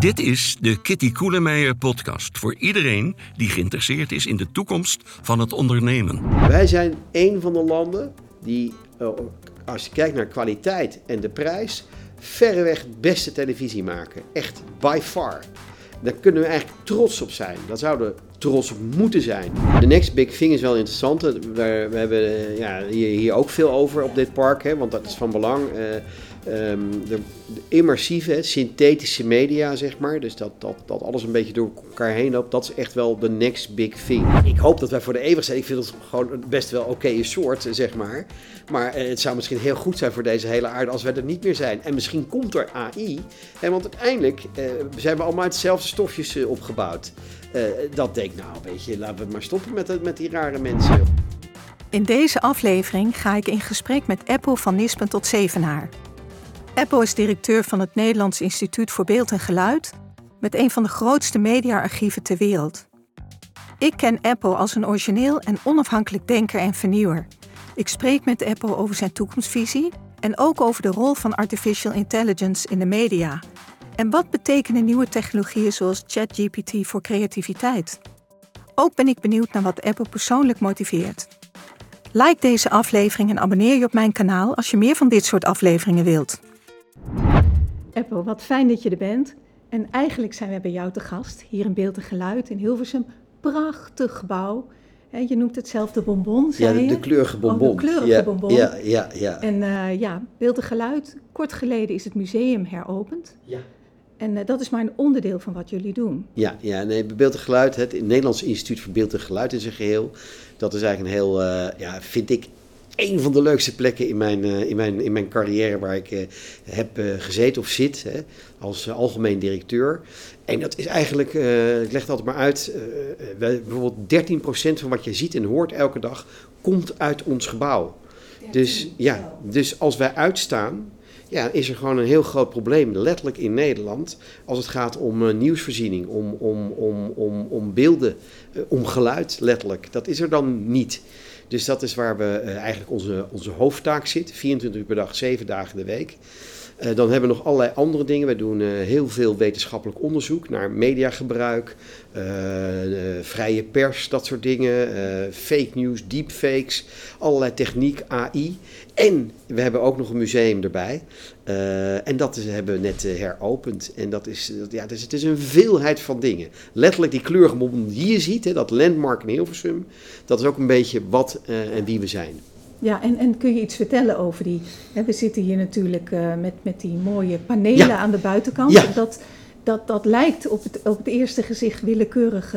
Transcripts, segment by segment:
Dit is de Kitty Koelemeijer podcast voor iedereen die geïnteresseerd is in de toekomst van het ondernemen. Wij zijn een van de landen die, eh, als je kijkt naar kwaliteit en de prijs, verreweg beste televisie maken. Echt by far. Daar kunnen we eigenlijk trots op zijn. Daar zouden we trots op moeten zijn. De Next Big Thing is wel interessant. We, hebben eh, ja, hier, ook veel over op dit park, hè, want dat is van belang. Um, de, immersieve, synthetische media, zeg maar. Dus dat, dat, dat alles een beetje door elkaar heen loopt. Dat is echt wel de next big thing. Ik hoop dat wij voor de eeuwig zijn. Ik vind het gewoon best wel oké okay soort, zeg maar. Maar uh, het zou misschien heel goed zijn voor deze hele aarde als wij er niet meer zijn. En misschien komt er AI. Hè, want uiteindelijk uh, zijn we allemaal uit dezelfde stofjes uh, opgebouwd. dat denk ik, nou weet je, laten we maar stoppen met, met die rare mensen. In deze aflevering ga ik in gesprek met Apple van Nispen tot Zevenaar. Eppo is directeur van het Nederlands Instituut voor Beeld en Geluid, met een van de grootste mediaarchieven ter wereld. Ik ken Eppo als een origineel en onafhankelijk denker en vernieuwer. Ik spreek met Eppo over zijn toekomstvisie en ook over de rol van artificial intelligence in de media. En wat betekenen nieuwe technologieën zoals ChatGPT voor creativiteit? Ook ben ik benieuwd naar wat Apple persoonlijk motiveert. Like deze aflevering en abonneer je op mijn kanaal als je meer van dit soort afleveringen wilt. Eppo, wat fijn dat je er bent. En eigenlijk zijn we bij jou te gast, hier in Beeld en Geluid in Hilversum. Prachtig gebouw. je noemt het zelf de bonbon, Ja, de, de kleurige bonbon. Oh, de kleurige ja, bonbon. Ja, ja, ja. En uh, ja, Beeld en Geluid, kort geleden is het museum heropend. Ja. En uh, dat is maar een onderdeel van wat jullie doen. Ja, ja nee, Beeld en Geluid, het Nederlands Instituut voor Beeld en Geluid in zijn geheel. Dat is eigenlijk een heel, uh, ja, vind ik, een van de leukste plekken in mijn, uh, in mijn, in mijn carrière waar ik uh, heb uh, gezeten of zit hè, als algemeen directeur. En dat is eigenlijk, ik leg het altijd maar uit, bijvoorbeeld 13% van wat je ziet en hoort elke dag komt uit ons gebouw. Dus, ja, dus als wij uitstaan, ja, is er gewoon een heel groot probleem, letterlijk in Nederland, als het gaat om uh, nieuwsvoorziening, om, om, om, om, om beelden, uh, om geluid, letterlijk. Dat is er dan niet. Dus dat is waar we uh, eigenlijk onze, onze hoofdtaak zit, 24 uur per dag, 7 dagen de week. dan hebben we nog allerlei andere dingen. We doen heel veel wetenschappelijk onderzoek naar mediagebruik, vrije pers, dat soort dingen, fake news, deepfakes, allerlei techniek, AI. En we hebben ook nog een museum erbij. Uh, en dat is, hebben we net uh, heropend. En dat is, ja, dus het is een veelheid van dingen. Letterlijk die kleurige bom die je ziet, hè, dat landmark in Hilversum, dat is ook een beetje wat uh, en wie we zijn. Ja, en, en kun je iets vertellen over die... Hè, we zitten hier natuurlijk met, met die mooie panelen ja. aan de buitenkant. Ja. Dat, dat, dat lijkt op het, op het eerste gezicht willekeurig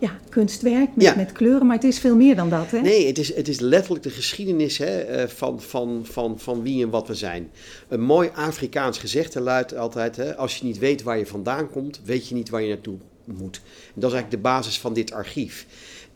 ja, kunstwerk met, Ja. met kleuren, maar het is veel meer dan dat, hè? Nee, het is, het is letterlijk de geschiedenis hè, eh, van, van, van, van wie en wat we zijn. Een mooi Afrikaans gezegde luidt altijd: hè, als je niet weet waar je vandaan komt, weet je niet waar je naartoe moet. Dat is eigenlijk de basis van dit archief.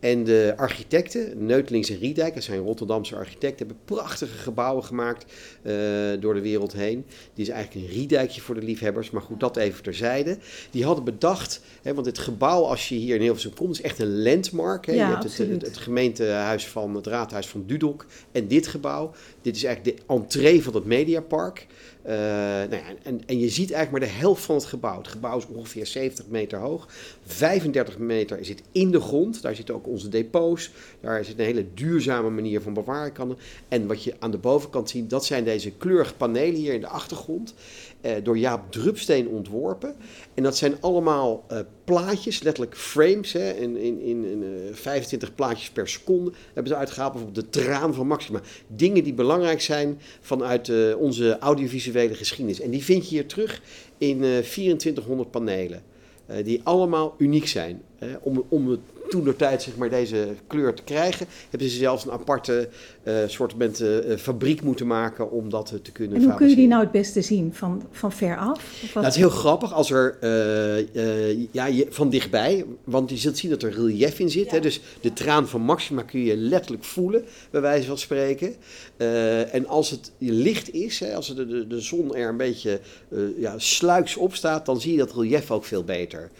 En de architecten, Neutelings en Riedijk, dat zijn Rotterdamse architecten, hebben prachtige gebouwen gemaakt uh, door de wereld heen. Die is eigenlijk een Riedijkje voor de liefhebbers, maar goed, dat even terzijde. Die hadden bedacht, hè, want het gebouw als je hier in Hilversum komt, is echt een landmark. Hè. Ja, je hebt het, het, het, gemeentehuis van het raadhuis van Dudok en dit gebouw. Dit is eigenlijk de entree van het Mediapark. Uh, nou en, en je ziet eigenlijk maar de helft van het gebouw. Het gebouw is ongeveer 70 meter hoog. 35 meter zit in de grond. Daar zitten ook onze depots. Daar zit een hele duurzame manier van bewaren. Kan. En wat je aan de bovenkant ziet, dat zijn deze kleurige panelen hier in de achtergrond. Uh, door Jaap Drupsteen ontworpen. En dat zijn allemaal uh, plaatjes, letterlijk frames. Hè, in, in, in, in 25 plaatjes per seconde hebben ze uitgehaald. Bijvoorbeeld de traan van Maxima. Dingen die belangrijk zijn vanuit onze audiovisuele geschiedenis. En die vind je hier terug in 2400 panelen. Die allemaal uniek zijn. Uh, om, om toen de tijd zeg maar, deze kleur te krijgen, hebben ze zelfs een aparte uh, soort uh, fabriek moeten maken om dat te kunnen En hoe kun je die nou het beste zien? Van, van ver af? Of nou, is heel grappig als er ja, je, van dichtbij, want je zult zien dat er relief in zit. Ja. Hè? Dus de traan van Maxima kun je letterlijk voelen, bij wijze van spreken. en als het licht is, hè, als de, de, de zon er een beetje ja, sluiks op staat, dan zie je dat relief ook veel beter.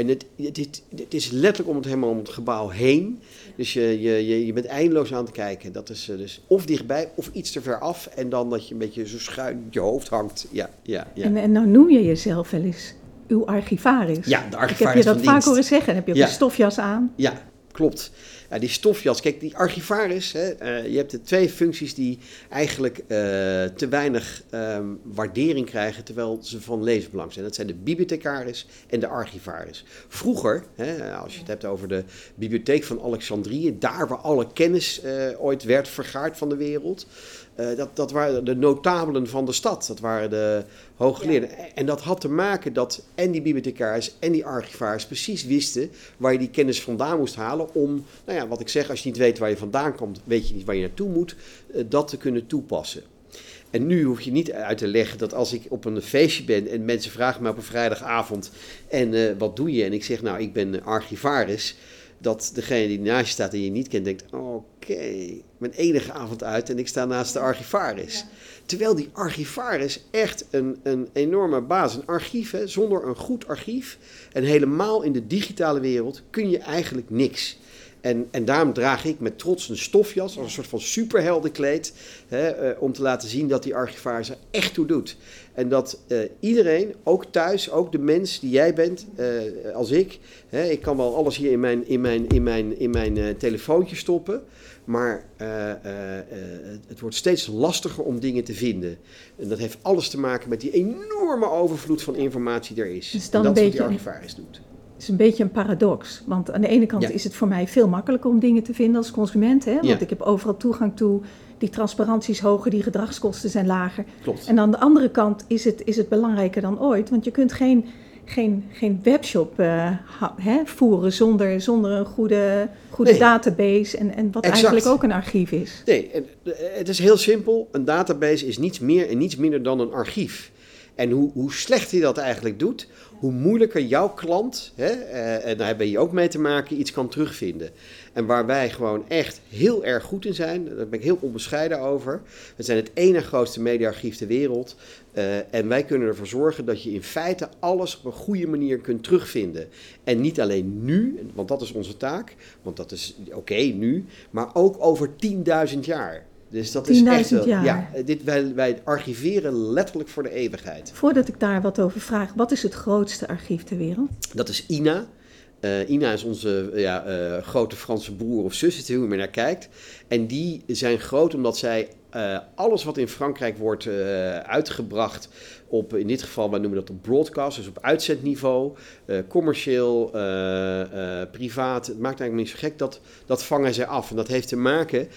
En het, het, het, het, is letterlijk om het helemaal om het gebouw heen. Dus je, je, je bent eindeloos aan het kijken. Dat is dus of dichtbij of iets te ver af. En dan dat je een beetje zo schuin je hoofd hangt. Ja, ja, ja. En, en nou noem je jezelf wel eens uw archivaris. Ja, de archivaris Ik heb je dat vaak horen zeggen. En heb je ook Ja. een stofjas aan. Ja, klopt. Ja, die stofjas, kijk, die archivaris, hè, eh, je hebt de twee functies die eigenlijk eh, te weinig ehm, waardering krijgen terwijl ze van levensbelang zijn. Dat zijn de bibliothecaris en de archivaris. Vroeger, hè, als je het hebt over de bibliotheek van Alexandrië, daar waar alle kennis eh, ooit werd vergaard van de wereld, eh, dat, dat waren de notabelen van de stad. Dat waren de hooggeleerden. En dat had te maken dat en die bibliothecaris en die archivaris precies wisten waar je die kennis vandaan moest halen. Om, nou ja, wat ik zeg, als je niet weet waar je vandaan komt, weet je niet waar je naartoe moet, eh, dat te kunnen toepassen. En nu hoef je niet uit te leggen dat als ik op een feestje ben en mensen vragen me op een vrijdagavond: en eh, wat doe je? En ik zeg, nou, ik ben archivaris. Dat degene die naast je staat en je niet kent, denkt: Oké, mijn enige avond uit en ik sta naast de archivaris. Terwijl die archivaris echt een, een enorme baas, een archief, hè, zonder een goed archief en helemaal in de digitale wereld kun je eigenlijk niks. En, en daarom draag ik met trots een stofjas als een soort van superheldenkleed. Hè, eh, om te laten zien dat die archivaris er echt toe doet. En dat eh, iedereen, ook thuis, ook de mens die jij bent, eh, als ik. Hè, ik kan wel alles hier in mijn, in mijn, in mijn, in mijn telefoontje stoppen. Maar het wordt steeds lastiger om dingen te vinden. En dat heeft alles te maken met die enorme overvloed van informatie die er is. Dus dan en dat is wat die archivaris doet. Het is een beetje een paradox. Want aan de ene kant Ja. is het voor mij veel makkelijker om dingen te vinden als consument. Hè? Want Ja. ik heb overal toegang toe. Die transparantie is hoger, die gedragskosten zijn lager. Klopt. En aan de andere kant is het, is het belangrijker dan ooit. Want je kunt geen, geen, geen webshop eh, hè, voeren zonder, zonder een goede, goede Nee. database. En, en wat Exact. eigenlijk ook een archief is. Nee, eh, het is heel simpel. Een database is niets meer en niets minder dan een archief. En hoe, hoe slecht hij dat eigenlijk doet, hoe moeilijker jouw klant, hè, eh, en daar hebben je ook mee te maken, iets kan terugvinden. En waar wij gewoon echt heel erg goed in zijn, daar ben ik heel onbescheiden over. We zijn het ene grootste mediaarchief ter wereld. eh, en wij kunnen ervoor zorgen dat je in feite alles op een goede manier kunt terugvinden. En niet alleen nu, want dat is onze taak, want dat is oké nu, maar ook over 10.000 jaar. Dus dat is 10.000 echt wel, jaar. Ja, dit, wij, wij archiveren letterlijk voor de eeuwigheid. Voordat ik daar wat over vraag, wat is het grootste archief ter wereld? Dat is INA. Eh, Ina is onze eh, ja, eh, grote Franse broer of zus, is hoe je maar naar kijkt. En die zijn groot omdat zij eh, alles wat in Frankrijk wordt eh, uitgebracht op, in dit geval, wij noemen dat op broadcast, dus op uitzendniveau, eh, commercieel, privaat, het maakt eigenlijk niet zo gek, dat, dat vangen zij af. En dat heeft te maken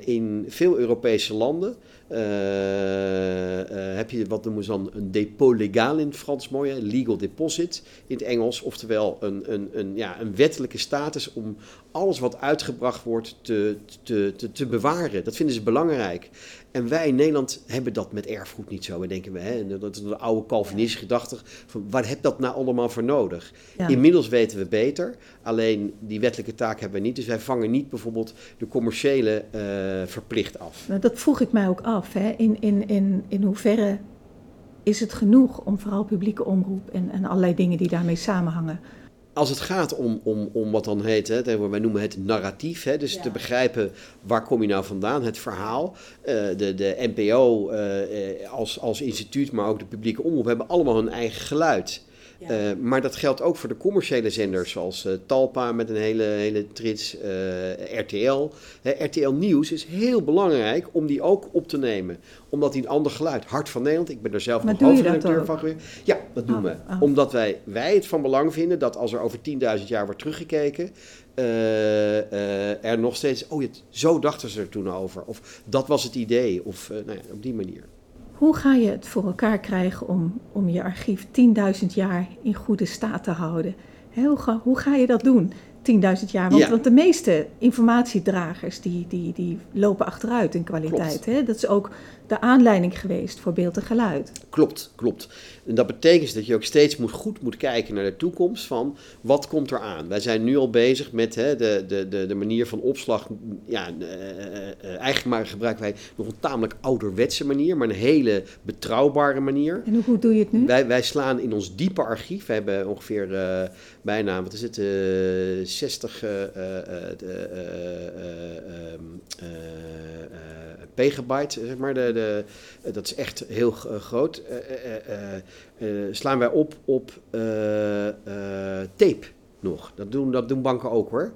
in veel Europese landen. Eh, eh, heb je wat noemen ze dan een dépôt légal in het Frans mooi, hè? legal deposit in het Engels. Oftewel een, een, een, ja, een wettelijke status om alles wat uitgebracht wordt te, te, te, te bewaren. Dat vinden ze belangrijk. En wij in Nederland hebben dat met erfgoed niet zo. We denken, we, hè, dat is een oude Calvinistische gedachte van waar heb dat nou allemaal voor nodig? Ja. Inmiddels weten we beter, alleen die wettelijke taak hebben we niet. Dus wij vangen niet bijvoorbeeld de commerciële eh, verplicht af. Dat vroeg ik mij ook af. Hè. In, in, in, in hoeverre is het genoeg om vooral publieke omroep en, en allerlei dingen die daarmee samenhangen. Als het gaat om, om, om wat dan heet, hè, wij noemen het narratief, hè, dus te begrijpen waar kom je nou vandaan, het verhaal. Eh, de, de NPO eh, eh, als, als instituut, maar ook de publieke omroep hebben allemaal hun eigen geluid. Eh, maar dat geldt ook voor de commerciële zenders, zoals eh, Talpa met een hele, hele trits, eh, RTL. RTL Nieuws is heel belangrijk om die ook op te nemen, omdat die een ander geluid, Hart van Nederland, ik ben er zelf nog hoofdredacteur van geweest. Ja, dat doen Oh, we. oh. Omdat wij, wij het van belang vinden dat als er over 10.000 jaar wordt teruggekeken, er nog steeds, oh ja, zo dachten ze er toen over. Of dat was het idee, of nou ja, op die manier. Hoe ga je het voor elkaar krijgen om, om je archief 10.000 jaar in goede staat te houden? Hoe, ga, hoe ga je dat doen? 10.000 jaar. Want, Ja. want de meeste informatiedragers die, die, die lopen achteruit in kwaliteit. Hè? Dat is ook de aanleiding geweest voor beeld en geluid. Klopt, klopt. En dat betekent dat je ook steeds moet, goed moet kijken naar de toekomst van wat komt er aan. Wij zijn nu al bezig met hè, de, de, de, de manier van opslag. Ja, eh, eh, eh, eigenlijk maar gebruiken wij nog een tamelijk ouderwetse manier, maar een hele betrouwbare manier. En hoe goed doe je het nu? Wij, wij slaan in ons diepe archief, we hebben ongeveer eh, bijna, wat is het, eh 60 eh, eh, eh, eh, eh, ehm, eh, eh, pegabyte, zeg maar, de, de, dat is echt heel groot, slaan wij op op tape nog. Dat doen, dat doen banken ook hoor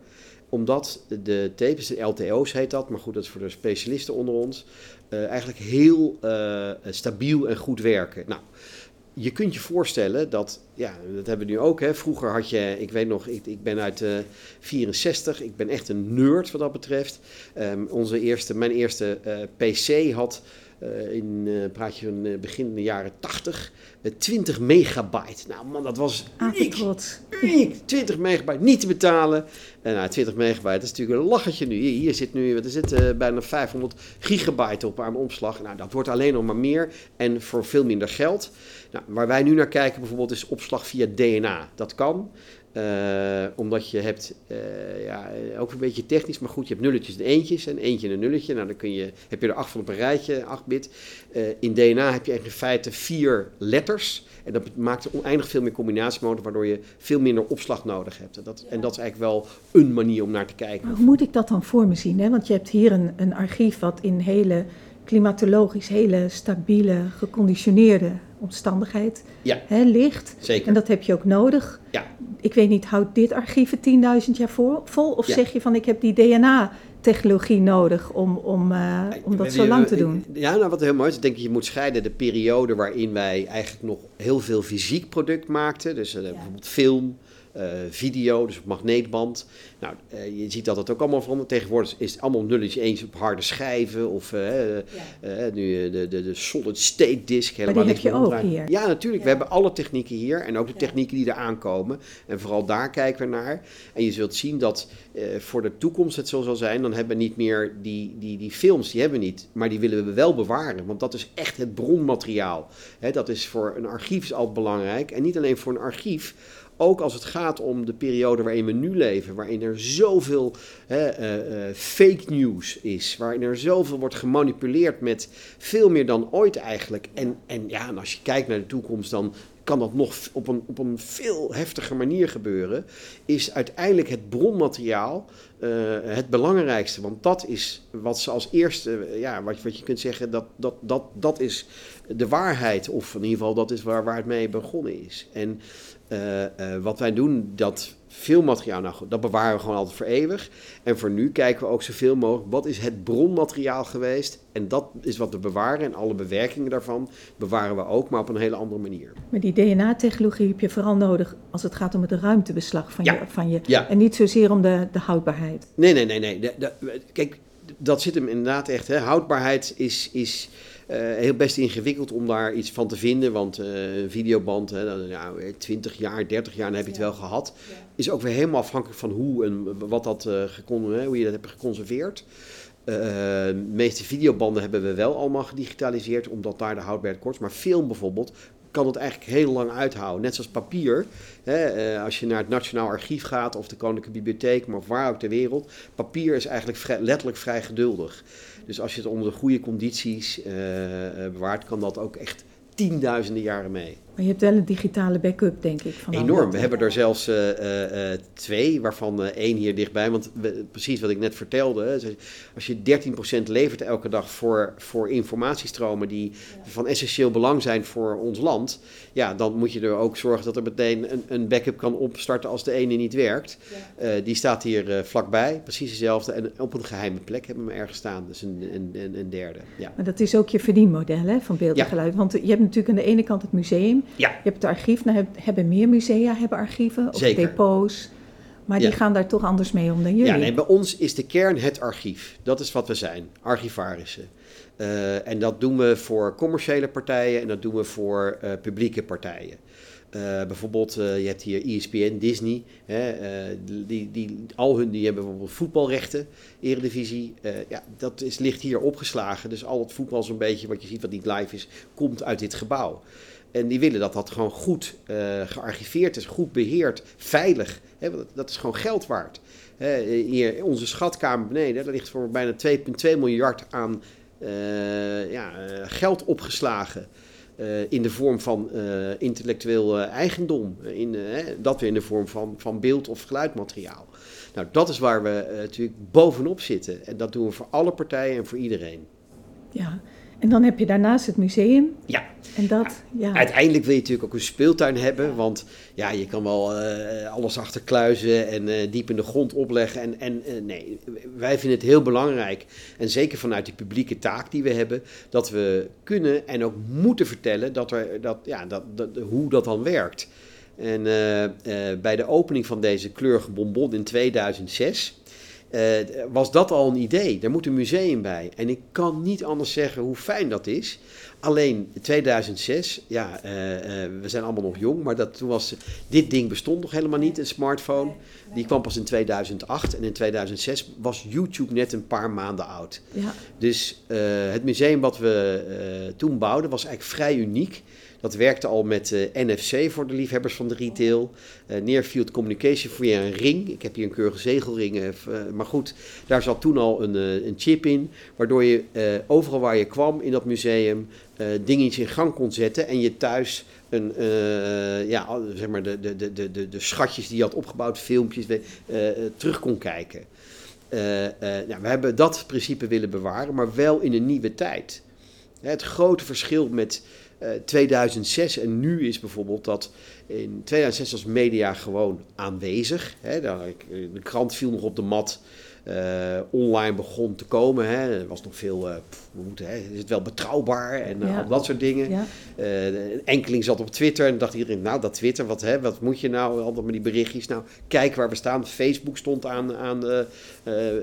omdat de tapes, de LTO's heet dat, maar goed, dat is voor de specialisten onder ons, eigenlijk heel stabiel en goed werken. Nou, je kunt je voorstellen dat, ja, dat hebben we nu ook. Hè. Vroeger had je, ik weet nog, ik, ik ben uit uh, 64, ik ben echt een nerd wat dat betreft. Um, onze eerste, mijn eerste PC had uh, in uh, praat je van uh, begin de jaren 80, 20 megabyte. Nou man, dat was uniek. uniek. 20 megabyte, niet te betalen. En nou, 20 megabyte, dat is natuurlijk een lachertje nu. Hier, hier zit nu, er zit bijna 500 gigabyte op aan omslag. Nou, dat wordt alleen nog maar meer en voor veel minder geld. Nou, waar wij nu naar kijken bijvoorbeeld is opslag via DNA. Dat kan. Uh, omdat je hebt, uh, ja, ook een beetje technisch, maar goed, je hebt nulletjes en eentjes en eentje en een nulletje. Nou, dan kun je, heb je er acht van op een rijtje, acht bit. Uh, in DNA heb je in feite vier letters. En dat maakt oneindig veel meer combinatiemodus, waardoor je veel minder opslag nodig hebt. En dat, en dat is eigenlijk wel een manier om naar te kijken. hoe moet ik dat dan voor me zien? Hè? Want je hebt hier een, een archief wat in hele klimatologisch hele stabiele, geconditioneerde omstandigheid ja. hè, ligt. Zeker. En dat heb je ook nodig. Ja. Ik weet niet, houdt dit archief 10.000 jaar voor, vol? Of Ja. zeg je van ik heb die DNA-technologie nodig om, om, eh, om dat zo lang te doen? Ja, nou wat heel mooi is, ik denk je moet scheiden de periode waarin wij eigenlijk nog heel veel fysiek product maakten. Dus eh, bijvoorbeeld film, eh, video, dus op magneetband. Nou, eh, je ziet dat het ook allemaal verandert. Tegenwoordig is het allemaal nulletje eens op harde schijven. Of eh, eh, nu eh, de, de, de solid state disk. Helemaal die niks heb je ook hier. Ja, natuurlijk. We hebben alle technieken hier. En ook de technieken die eraan komen. En vooral daar kijken we naar. En je zult zien dat eh, voor de toekomst het zo zal zijn. Dan hebben we niet meer die, die, die films. Die hebben we niet. Maar die willen we wel bewaren. Want dat is echt het bronmateriaal. Dat is voor een archief altijd belangrijk. En niet alleen voor een archief. Ook als het gaat om de periode waarin we nu leven, waarin er zoveel hè, eh, eh, fake news is, waarin er zoveel wordt gemanipuleerd met veel meer dan ooit eigenlijk. En, en ja, en als je kijkt naar de toekomst, dan kan dat nog op een, op een veel heftiger manier gebeuren. Is uiteindelijk het bronmateriaal eh, het belangrijkste. Want dat is wat ze als eerste, ja, wat, wat je kunt zeggen, dat, dat, dat, dat is de waarheid. Of in ieder geval, dat is waar, waar het mee begonnen is. En eh, eh, wat wij doen, dat filmmateriaal, nou goed, dat bewaren we gewoon altijd voor eeuwig. En voor nu kijken we ook zoveel mogelijk, wat is het bronmateriaal geweest? En dat is wat we bewaren. En alle bewerkingen daarvan bewaren we ook, maar op een hele andere manier. Maar die DNA-technologie heb je vooral nodig als het gaat om het ruimtebeslag van, Ja. je, van je. Ja. En niet zozeer om de, de houdbaarheid. Nee, nee, nee, nee. De- de- kijk, dat zit hem inderdaad echt. Hè. Houdbaarheid is, is heel best ingewikkeld om daar iets van te vinden. Want eh, een videoband, hè, dan, ja, 20 jaar, 30 jaar, dan heb je het wel gehad. Is ook weer helemaal afhankelijk van hoe en wat dat, eh, hoe je dat hebt geconserveerd. Eh, de meeste videobanden hebben we wel allemaal gedigitaliseerd, omdat daar de houdbaarheid kort is. Maar film bijvoorbeeld kan het eigenlijk heel lang uithouden. Net zoals papier. Hè, eh, als je naar het Nationaal Archief gaat of de Koninklijke Bibliotheek, maar waar ook ter wereld. Papier is eigenlijk letterlijk vrij geduldig. Dus als je het onder de goede condities eh, eh, bewaart, kan dat ook echt tienduizenden jaren mee. Maar je hebt wel een digitale backup, denk ik. Van Enorm. We hebben er zelfs eh, eh, eh, twee, waarvan één hier dichtbij. Want we- precies wat ik net vertelde. Als je 13% levert elke dag voor, voor informatiestromen die van essentieel belang zijn voor ons land. Ja, dan moet je er ook zorgen dat er meteen een, een backup kan opstarten als de ene niet werkt. Die staat hier vlakbij, precies dezelfde. En op een geheime plek hebben we hem ergens staan. Dus een, een, een, een derde. Ja. Maar dat is ook je verdienmodel hè, van beeld en Ja. geluid. Want je hebt natuurlijk aan de ene kant het museum. Ja. Je hebt het archief. Nou heb- hebben meer musea hebben archieven. Of Zeker. depots. Maar die gaan daar toch anders mee om dan jullie. Ja, nee, bij ons is de kern het archief. Dat is wat we zijn, archivarissen. Eh, en dat doen we voor commerciële partijen en dat doen we voor eh, publieke partijen. Eh, bijvoorbeeld, je hebt hier ESPN, Disney. Hè, die, die, al hun die hebben bijvoorbeeld voetbalrechten, eredivisie. Ja, dat is, ligt hier opgeslagen. Dus al het voetbal zo'n beetje, wat je ziet wat niet live is, komt uit dit gebouw. En die willen dat dat gewoon goed eh, gearchiveerd is, goed beheerd, veilig. Want dat, is gewoon geld waard. Hier, onze schatkamer beneden, daar ligt voor bijna 2,2 miljard aan eh, ja, eh, geld opgeslagen. in de vorm van intellectueel eigendom. In, dat weer in de vorm van, van beeld- of geluidmateriaal. Nou, dat is waar we natuurlijk bovenop zitten. En dat doen we voor alle partijen en voor iedereen. Ja, En dan heb je daarnaast het museum. Ja. En dat, ja. Uiteindelijk wil je natuurlijk ook een speeltuin hebben, want ja, je kan wel uh, alles achterkluizen en uh, diep in de grond opleggen. En, en uh, nee, wij vinden het heel belangrijk, en zeker vanuit die publieke taak die we hebben, dat we kunnen en ook moeten vertellen dat er, dat, ja, dat, dat, hoe dat dan werkt. En bij de opening van deze kleurige bonbon in 2006 uh, was dat al een idee. Daar moet een museum bij. En ik kan niet anders zeggen hoe fijn dat is. Alleen 2006, ja, uh, uh, we zijn allemaal nog jong, maar dat, toen was, dit ding bestond nog helemaal niet, een smartphone. Die kwam pas in 2008 en in 2006 was YouTube net een paar maanden oud. Ja. Dus het museum wat we toen bouwden was eigenlijk vrij uniek. Dat werkte al met uh, NFC voor de liefhebbers van de retail. Uh, Near Field Communication via een ring. Ik heb hier een keurige zegelring. Uh, maar goed, daar zat toen al een, een chip in. Waardoor je overal waar je kwam in dat museum dingetjes in gang kon zetten. En je thuis een, ja, zeg maar de, de, de, de, de schatjes die je had opgebouwd, filmpjes, terug kon kijken. nou, we hebben dat principe willen bewaren, maar wel in een nieuwe tijd. Het grote verschil met 2006 en nu is bijvoorbeeld dat in 2006 was media gewoon aanwezig. Hè, de krant viel nog op de mat. Uh, online begon te komen. Hè. Er was nog veel, uh, pff, moeten, hè, is het wel betrouwbaar en uh, Ja. al dat soort dingen. Ja. een enkeling zat op Twitter en dacht iedereen, nou dat Twitter, wat, hè, wat moet je nou, altijd met die berichtjes. Nou, kijk waar we staan. Facebook stond aan, aan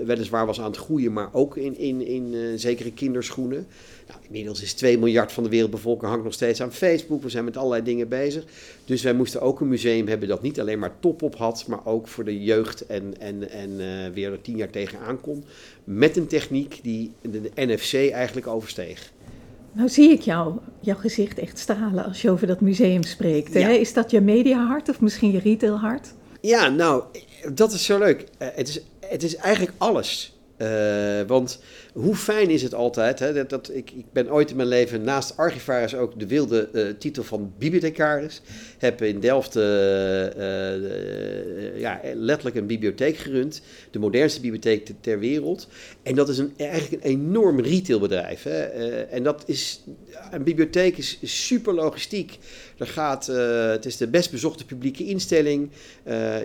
weliswaar was aan het groeien, maar ook in, in, in zekere kinderschoenen. Nou, inmiddels is 2 miljard van de wereldbevolking hangt nog steeds aan Facebook. We zijn met allerlei dingen bezig. Dus wij moesten ook een museum hebben dat niet alleen maar top op had, maar ook voor de jeugd en, en, en uh, weer er tien jaar tegenaan kon. Met een techniek die de, NFC eigenlijk oversteeg. Nou zie ik jou, jouw gezicht echt stralen als je over dat museum spreekt. Hè? Is dat je mediahart of misschien je retailhart? Ja, nou, dat is zo leuk. Uh, het, is, het is eigenlijk alles. Uh, want hoe fijn is het altijd, hè, dat, ik, ik ben ooit in mijn leven naast archivaris ook de wilde uh, titel van bibliothecaris. Heb in Delft uh, ja, letterlijk een bibliotheek gerund, de modernste bibliotheek ter, wereld. En dat is een, eigenlijk een enorm retailbedrijf. Hè. en dat is, een bibliotheek is super logistiek. Er gaat, het is de best bezochte publieke instelling.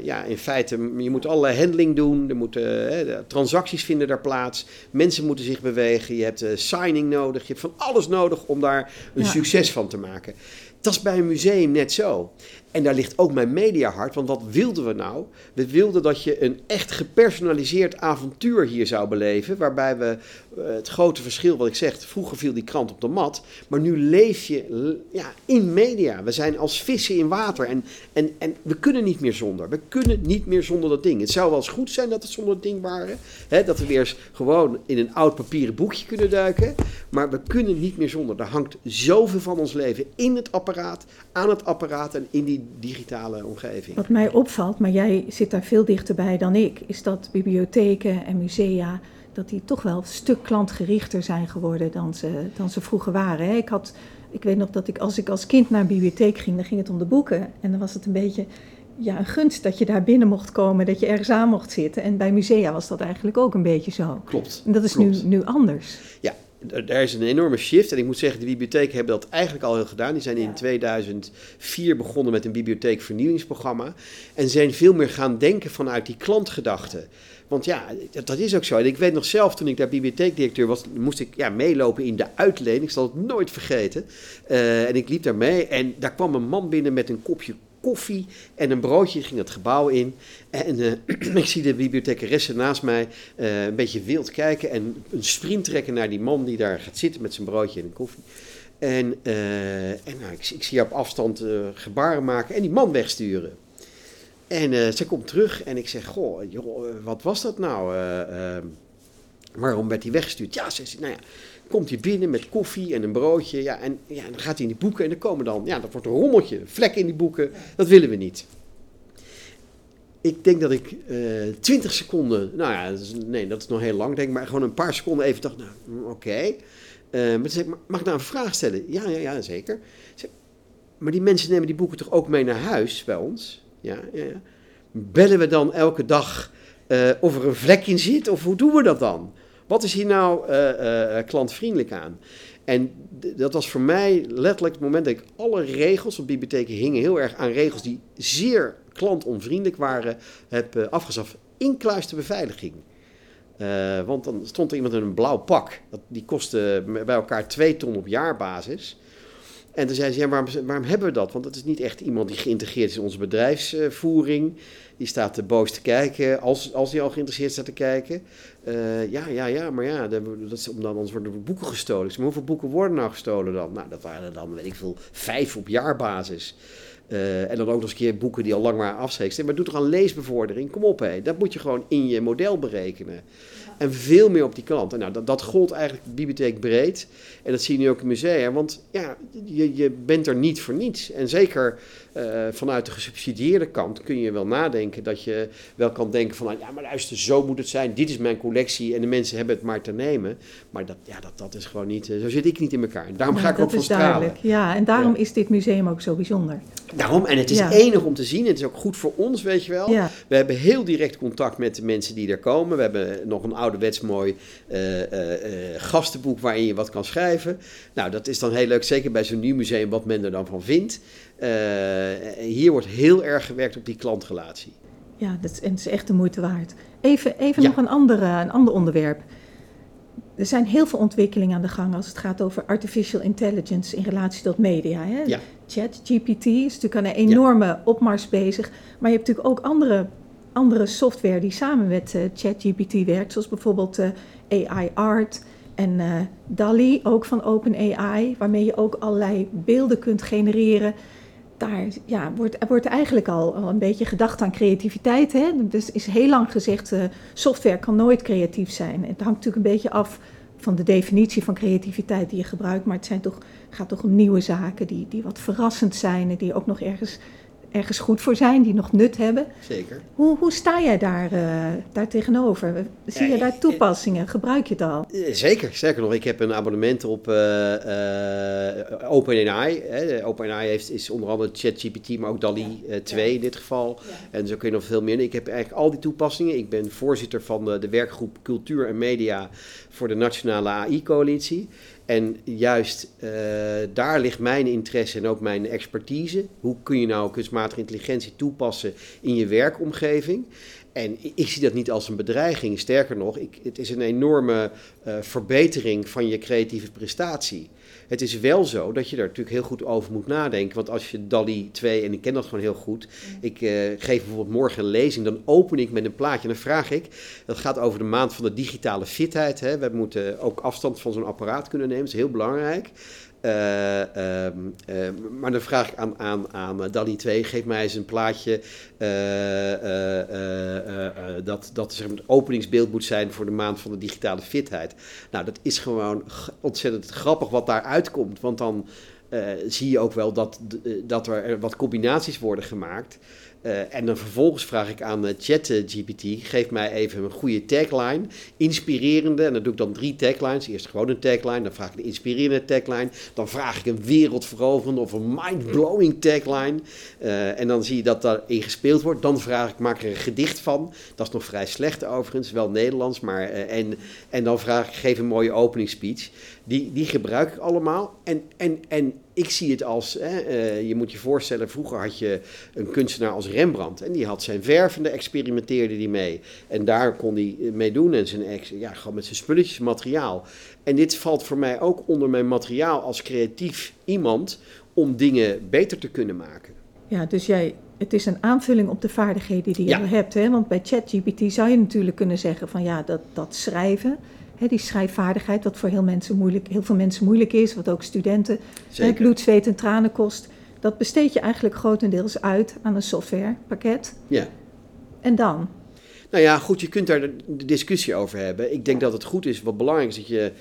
ja, in feite, je moet allerlei handling doen, er moeten transacties vinden daar plaats, mensen moeten zich bewegen, je hebt signing nodig, je hebt van alles nodig om daar een Ja. succes van te maken. Dat is bij een museum net zo. En daar ligt ook mijn mediahart, want wat wilden we nou? We wilden dat je een echt gepersonaliseerd avontuur hier zou beleven, waarbij we uh, het grote verschil, wat ik zeg, vroeger viel die krant op de mat, maar nu leef je ja, in media. We zijn als vissen in water en, en, en we kunnen niet meer zonder. We kunnen niet meer zonder dat ding. Het zou wel eens goed zijn dat het zonder dat ding waren, hè, dat we weer eens gewoon in een oud papieren boekje kunnen duiken, maar we kunnen niet meer zonder. Er hangt zoveel van ons leven in het apparaat, aan het apparaat en in die digitale omgeving. Wat mij opvalt, maar jij zit daar veel dichterbij dan ik, is dat bibliotheken en musea, dat die toch wel een stuk klantgerichter zijn geworden dan ze, dan ze vroeger waren. Ik, had, ik weet nog dat ik als ik als kind naar een bibliotheek ging, dan ging het om de boeken. En dan was het een beetje ja, een gunst dat je daar binnen mocht komen, dat je ergens aan mocht zitten. En bij musea was dat eigenlijk ook een beetje zo. Klopt. En dat is nu, nu anders. Ja, er er is een enorme shift. En ik moet zeggen, de bibliotheken hebben dat eigenlijk al heel gedaan. Die zijn in 2004 begonnen met een bibliotheekvernieuwingsprogramma. En zijn veel meer gaan denken vanuit die klantgedachte. Want ja, dat, dat is ook zo. En ik weet nog zelf, toen ik daar bibliotheekdirecteur was, moest ik ja, meelopen in de uitleen. Ik zal het nooit vergeten. Uh, en ik liep daar mee en daar kwam een man binnen met een kopje koffie en een broodje ging het gebouw in. En uh, ik zie de bibliothecaresse naast mij uh, een beetje wild kijken en een sprint trekken naar die man die daar gaat zitten met zijn broodje en een koffie. En, uh, en nou, ik, ik, zie haar op afstand gebaren maken en die man wegsturen. En ze komt terug en ik zeg, goh, joh, wat was dat nou? waarom werd hij weggestuurd? Ja, ze zegt, nou ja, komt hij binnen met koffie en een broodje. Ja, en ja, dan gaat hij in die boeken en dan komen dan, ja, dat wordt een rommeltje, een vlek in die boeken. Dat willen we niet. Ik denk dat ik uh, seconden, nou ja, dat is, nee, dat is nog heel lang, denk maar gewoon een paar seconden even dacht, nou, oké. Okay. Uh, maar mag ik nou een vraag stellen? Ja, ja, ja, zeker. Maar die mensen nemen die boeken toch ook mee naar huis bij ons? Ja, ja, ja. Bellen we dan elke dag uh, of er een vlek in zit of hoe doen we dat dan? Wat is hier nou uh, uh, klantvriendelijk aan? En dat was voor mij letterlijk het moment dat ik alle regels op bibliotheken hingen heel erg aan regels die zeer klantonvriendelijk waren, heb uh, afgeschaft. Incluis de beveiliging. Want dan stond er iemand in een blauw pak. Dat, die kostte bij elkaar twee ton op jaarbasis. En toen zei ze, waarom, waarom hebben we dat? Want het is niet echt iemand die geïntegreerd is in onze bedrijfsvoering. Die staat boos te kijken, als, als hij al geïnteresseerd staat te kijken. Uh, ja, ja, ja, maar ja, dat is, dan, anders worden boeken gestolen. Maar hoeveel boeken worden nou gestolen dan? Nou, dat waren er dan, weet ik veel, vijf op jaarbasis. Uh, en dan ook nog eens een keer boeken die al lang maar afschreven. Maar doe toch aan leesbevordering? Kom op, hé. Dat moet je gewoon in je model berekenen. En veel meer op die klant. En nou, dat, dat gold eigenlijk bibliotheek breed. En dat zie je nu ook in musea. Want ja, je, je bent er niet voor niets. En zeker uh, vanuit de gesubsidieerde kant kun je wel nadenken dat je wel kan denken van, ja, maar luister, zo moet het zijn. Dit is mijn collectie en de mensen hebben het maar te nemen. Maar dat, ja, dat, dat is gewoon niet, uh, zo zit ik niet in elkaar. En daarom ja, ga ik ook van stralen. Ja, en daarom is dit museum ook zo bijzonder. Daarom, en het is enig om te zien. Het is ook goed voor ons, weet je wel. We hebben heel direct contact met de mensen die er komen. We hebben nog een ouderwets mooi uh, gastenboek waarin je wat kan schrijven. Nou, dat is dan heel leuk, zeker bij zo'n nieuw museum, wat men er dan van vindt. hier wordt heel erg gewerkt op die klantrelatie. Ja, dat is, en het is echt de moeite waard. Even, even ja. nog een, andere, een ander onderwerp. Er zijn heel veel ontwikkelingen aan de gang als het gaat over artificial intelligence in relatie tot media. Hè? Ja. Chat, GPT is natuurlijk aan een enorme ja. opmars bezig. Maar je hebt natuurlijk ook andere, andere software die samen met uh, ChatGPT werkt, zoals bijvoorbeeld uh, AI Art en uh, DALI, ook van OpenAI, waarmee je ook allerlei beelden kunt genereren. Daar ja, wordt, wordt eigenlijk al, een beetje gedacht aan creativiteit. Hè? Dus is heel lang gezegd, software kan nooit creatief zijn. Het hangt natuurlijk een beetje af van de definitie van creativiteit die je gebruikt. Maar het zijn toch, gaat toch om nieuwe zaken die, die wat verrassend zijn en die ook nog ergens, ergens goed voor zijn, die nog nut hebben. Zeker. Hoe, hoe sta jij daar, uh, daar tegenover? Zie je daar toepassingen? Gebruik je het al? Zeker, sterker nog, ik heb een abonnement op uh, uh, OpenAI. OpenAI heeft, is onder andere ChatGPT, maar ook DALI ja. 2 ja. in dit geval. En zo kun je nog veel meer. Ik heb eigenlijk al die toepassingen. Ik ben voorzitter van de, de werkgroep Cultuur en Media voor de Nationale AI-coalitie. En juist uh, daar ligt mijn interesse en ook mijn expertise. Hoe kun je nou kunstmatige intelligentie toepassen in je werkomgeving? En ik zie dat niet als een bedreiging. Sterker nog, ik, het is een enorme uh, verbetering van je creatieve prestatie. Het is wel zo dat je daar natuurlijk heel goed over moet nadenken. Want als je DALI 2, en ik ken dat gewoon heel goed. Ik uh, geef bijvoorbeeld morgen een lezing, dan open ik met een plaatje. En dan vraag ik, dat gaat over de maand van de digitale fitheid. Hè. We moeten ook afstand van zo'n apparaat kunnen nemen, dat is heel belangrijk. Uh, uh, uh, maar dan vraag ik aan, aan, aan DALI 2, geef mij eens een plaatje dat, dat zeg het openingsbeeld moet zijn voor de maand van de digitale fitheid. Nou, dat is gewoon ontzettend grappig wat daar uitkomt, want dan zie je ook wel dat, dat er wat combinaties worden gemaakt. Uh, en dan vervolgens vraag ik aan uh, ChatGPT, geef mij even een goede tagline, inspirerende. En dan doe ik dan drie taglines. Eerst gewoon een tagline, dan vraag ik een inspirerende tagline. Dan vraag ik een wereldveroverende of een mind-blowing tagline. Uh, en dan zie je dat daarin gespeeld wordt. Dan vraag ik, maak er een gedicht van. Dat is nog vrij slecht overigens, wel Nederlands. Maar, en, en dan vraag ik, geef een mooie openingsspeech. Die, die gebruik ik allemaal. En, en, en ik zie het als, hè, uh, je moet je voorstellen, vroeger had je een kunstenaar als Rembrandt. En die had zijn vervende, experimenteerde die mee. En daar kon hij mee doen. En zijn ex, ja, gewoon met zijn spulletjes, materiaal. En dit valt voor mij ook onder mijn materiaal als creatief iemand om dingen beter te kunnen maken. Ja, dus jij, het is een aanvulling op de vaardigheden die je ja. hebt. Hè? Want bij ChatGPT zou je natuurlijk kunnen zeggen van ja, dat, dat schrijven He, die schrijfvaardigheid, wat voor heel, mensen moeilijk, heel veel mensen moeilijk is, wat ook studenten bloed, zweet en tranen kost. Dat besteed je eigenlijk grotendeels uit aan een softwarepakket. Ja. En dan? Nou ja, goed, je kunt daar de discussie over hebben. Ik denk dat het goed is, wat belangrijk is, dat je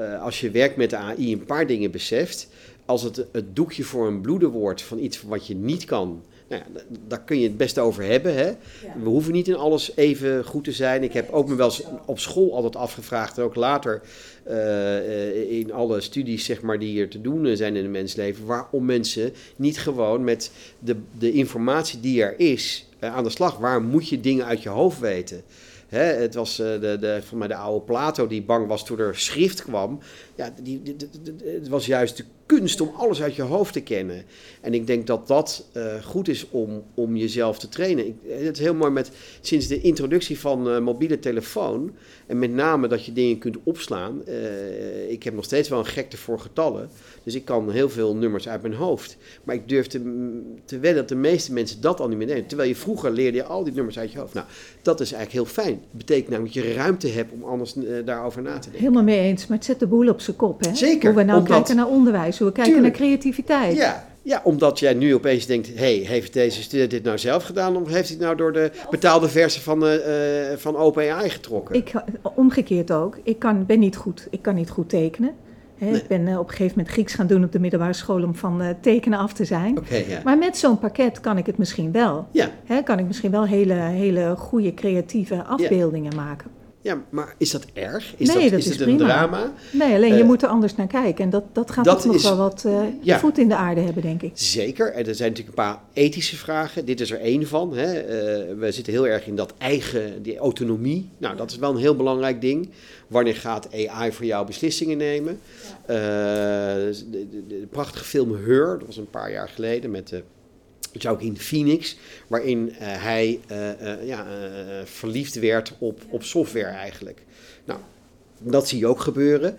uh, als je werkt met de AI een paar dingen beseft. Als het het doekje voor een bloeden wordt van iets wat je niet kan, nou ja, daar kun je het best over hebben. Hè? Ja. We hoeven niet in alles even goed te zijn. Ik heb ook me wel eens op school altijd afgevraagd, en ook later uh, in alle studies zeg maar, die er te doen zijn in het mensleven, waarom mensen niet gewoon met de, de informatie die er is uh, aan de slag, waar moet je dingen uit je hoofd weten? Hè, het was de, de, mij de oude Plato die bang was toen er schrift kwam. Ja, die, het was juist de kunst om alles uit je hoofd te kennen. En ik denk dat dat uh, goed is om, om jezelf te trainen. Ik, het is heel mooi met sinds de introductie van uh, mobiele telefoon. En met name dat je dingen kunt opslaan. Ik heb nog steeds wel een gekte voor getallen. Dus ik kan heel veel nummers uit mijn hoofd. Maar ik durf te, te wedden dat de meeste mensen dat al niet meer nemen. Terwijl je vroeger leerde je al die nummers uit je hoofd. Nou, dat is eigenlijk heel fijn. Dat betekent namelijk dat je ruimte hebt om anders daarover na te denken. Helemaal mee eens. Maar het zet de boel op zijn kop. Hè? Zeker. Hoe we nou omdat... kijken naar onderwijs. Hoe we kijken Tuurlijk. naar creativiteit. Ja, ja, omdat jij nu opeens denkt: hey, heeft deze student dit nou zelf gedaan? Of heeft hij het nou door de betaalde versie van, uh, van OpenAI getrokken? Ik, omgekeerd ook. Ik kan, ben niet goed. Ik kan niet goed tekenen. He, nee. Ik ben uh, op een gegeven moment Grieks gaan doen op de middelbare school om van uh, tekenen af te zijn. Okay, ja. Maar met zo'n pakket kan ik het misschien wel. Ja. He, kan ik misschien wel hele, hele goede creatieve afbeeldingen ja. maken. Ja, maar is dat erg? Is nee, dat, dat is, is het een drama? Nee, alleen je uh, moet er anders naar kijken. En dat, dat gaat dat ook nog is, wel wat uh, ja, voet in de aarde hebben, denk ik. Zeker. En er zijn natuurlijk een paar ethische vragen. Dit is er één van. Hè. Uh, we zitten heel erg in dat eigen, die autonomie. Nou, dat is wel een heel belangrijk ding. Wanneer gaat AI voor jou beslissingen nemen? Ja. De, de, de, prachtige film Her, dat was een paar jaar geleden met de Joaquin Phoenix, waarin uh, hij uh, uh, ja, verliefd werd op, op software eigenlijk. Nou, dat zie je ook gebeuren.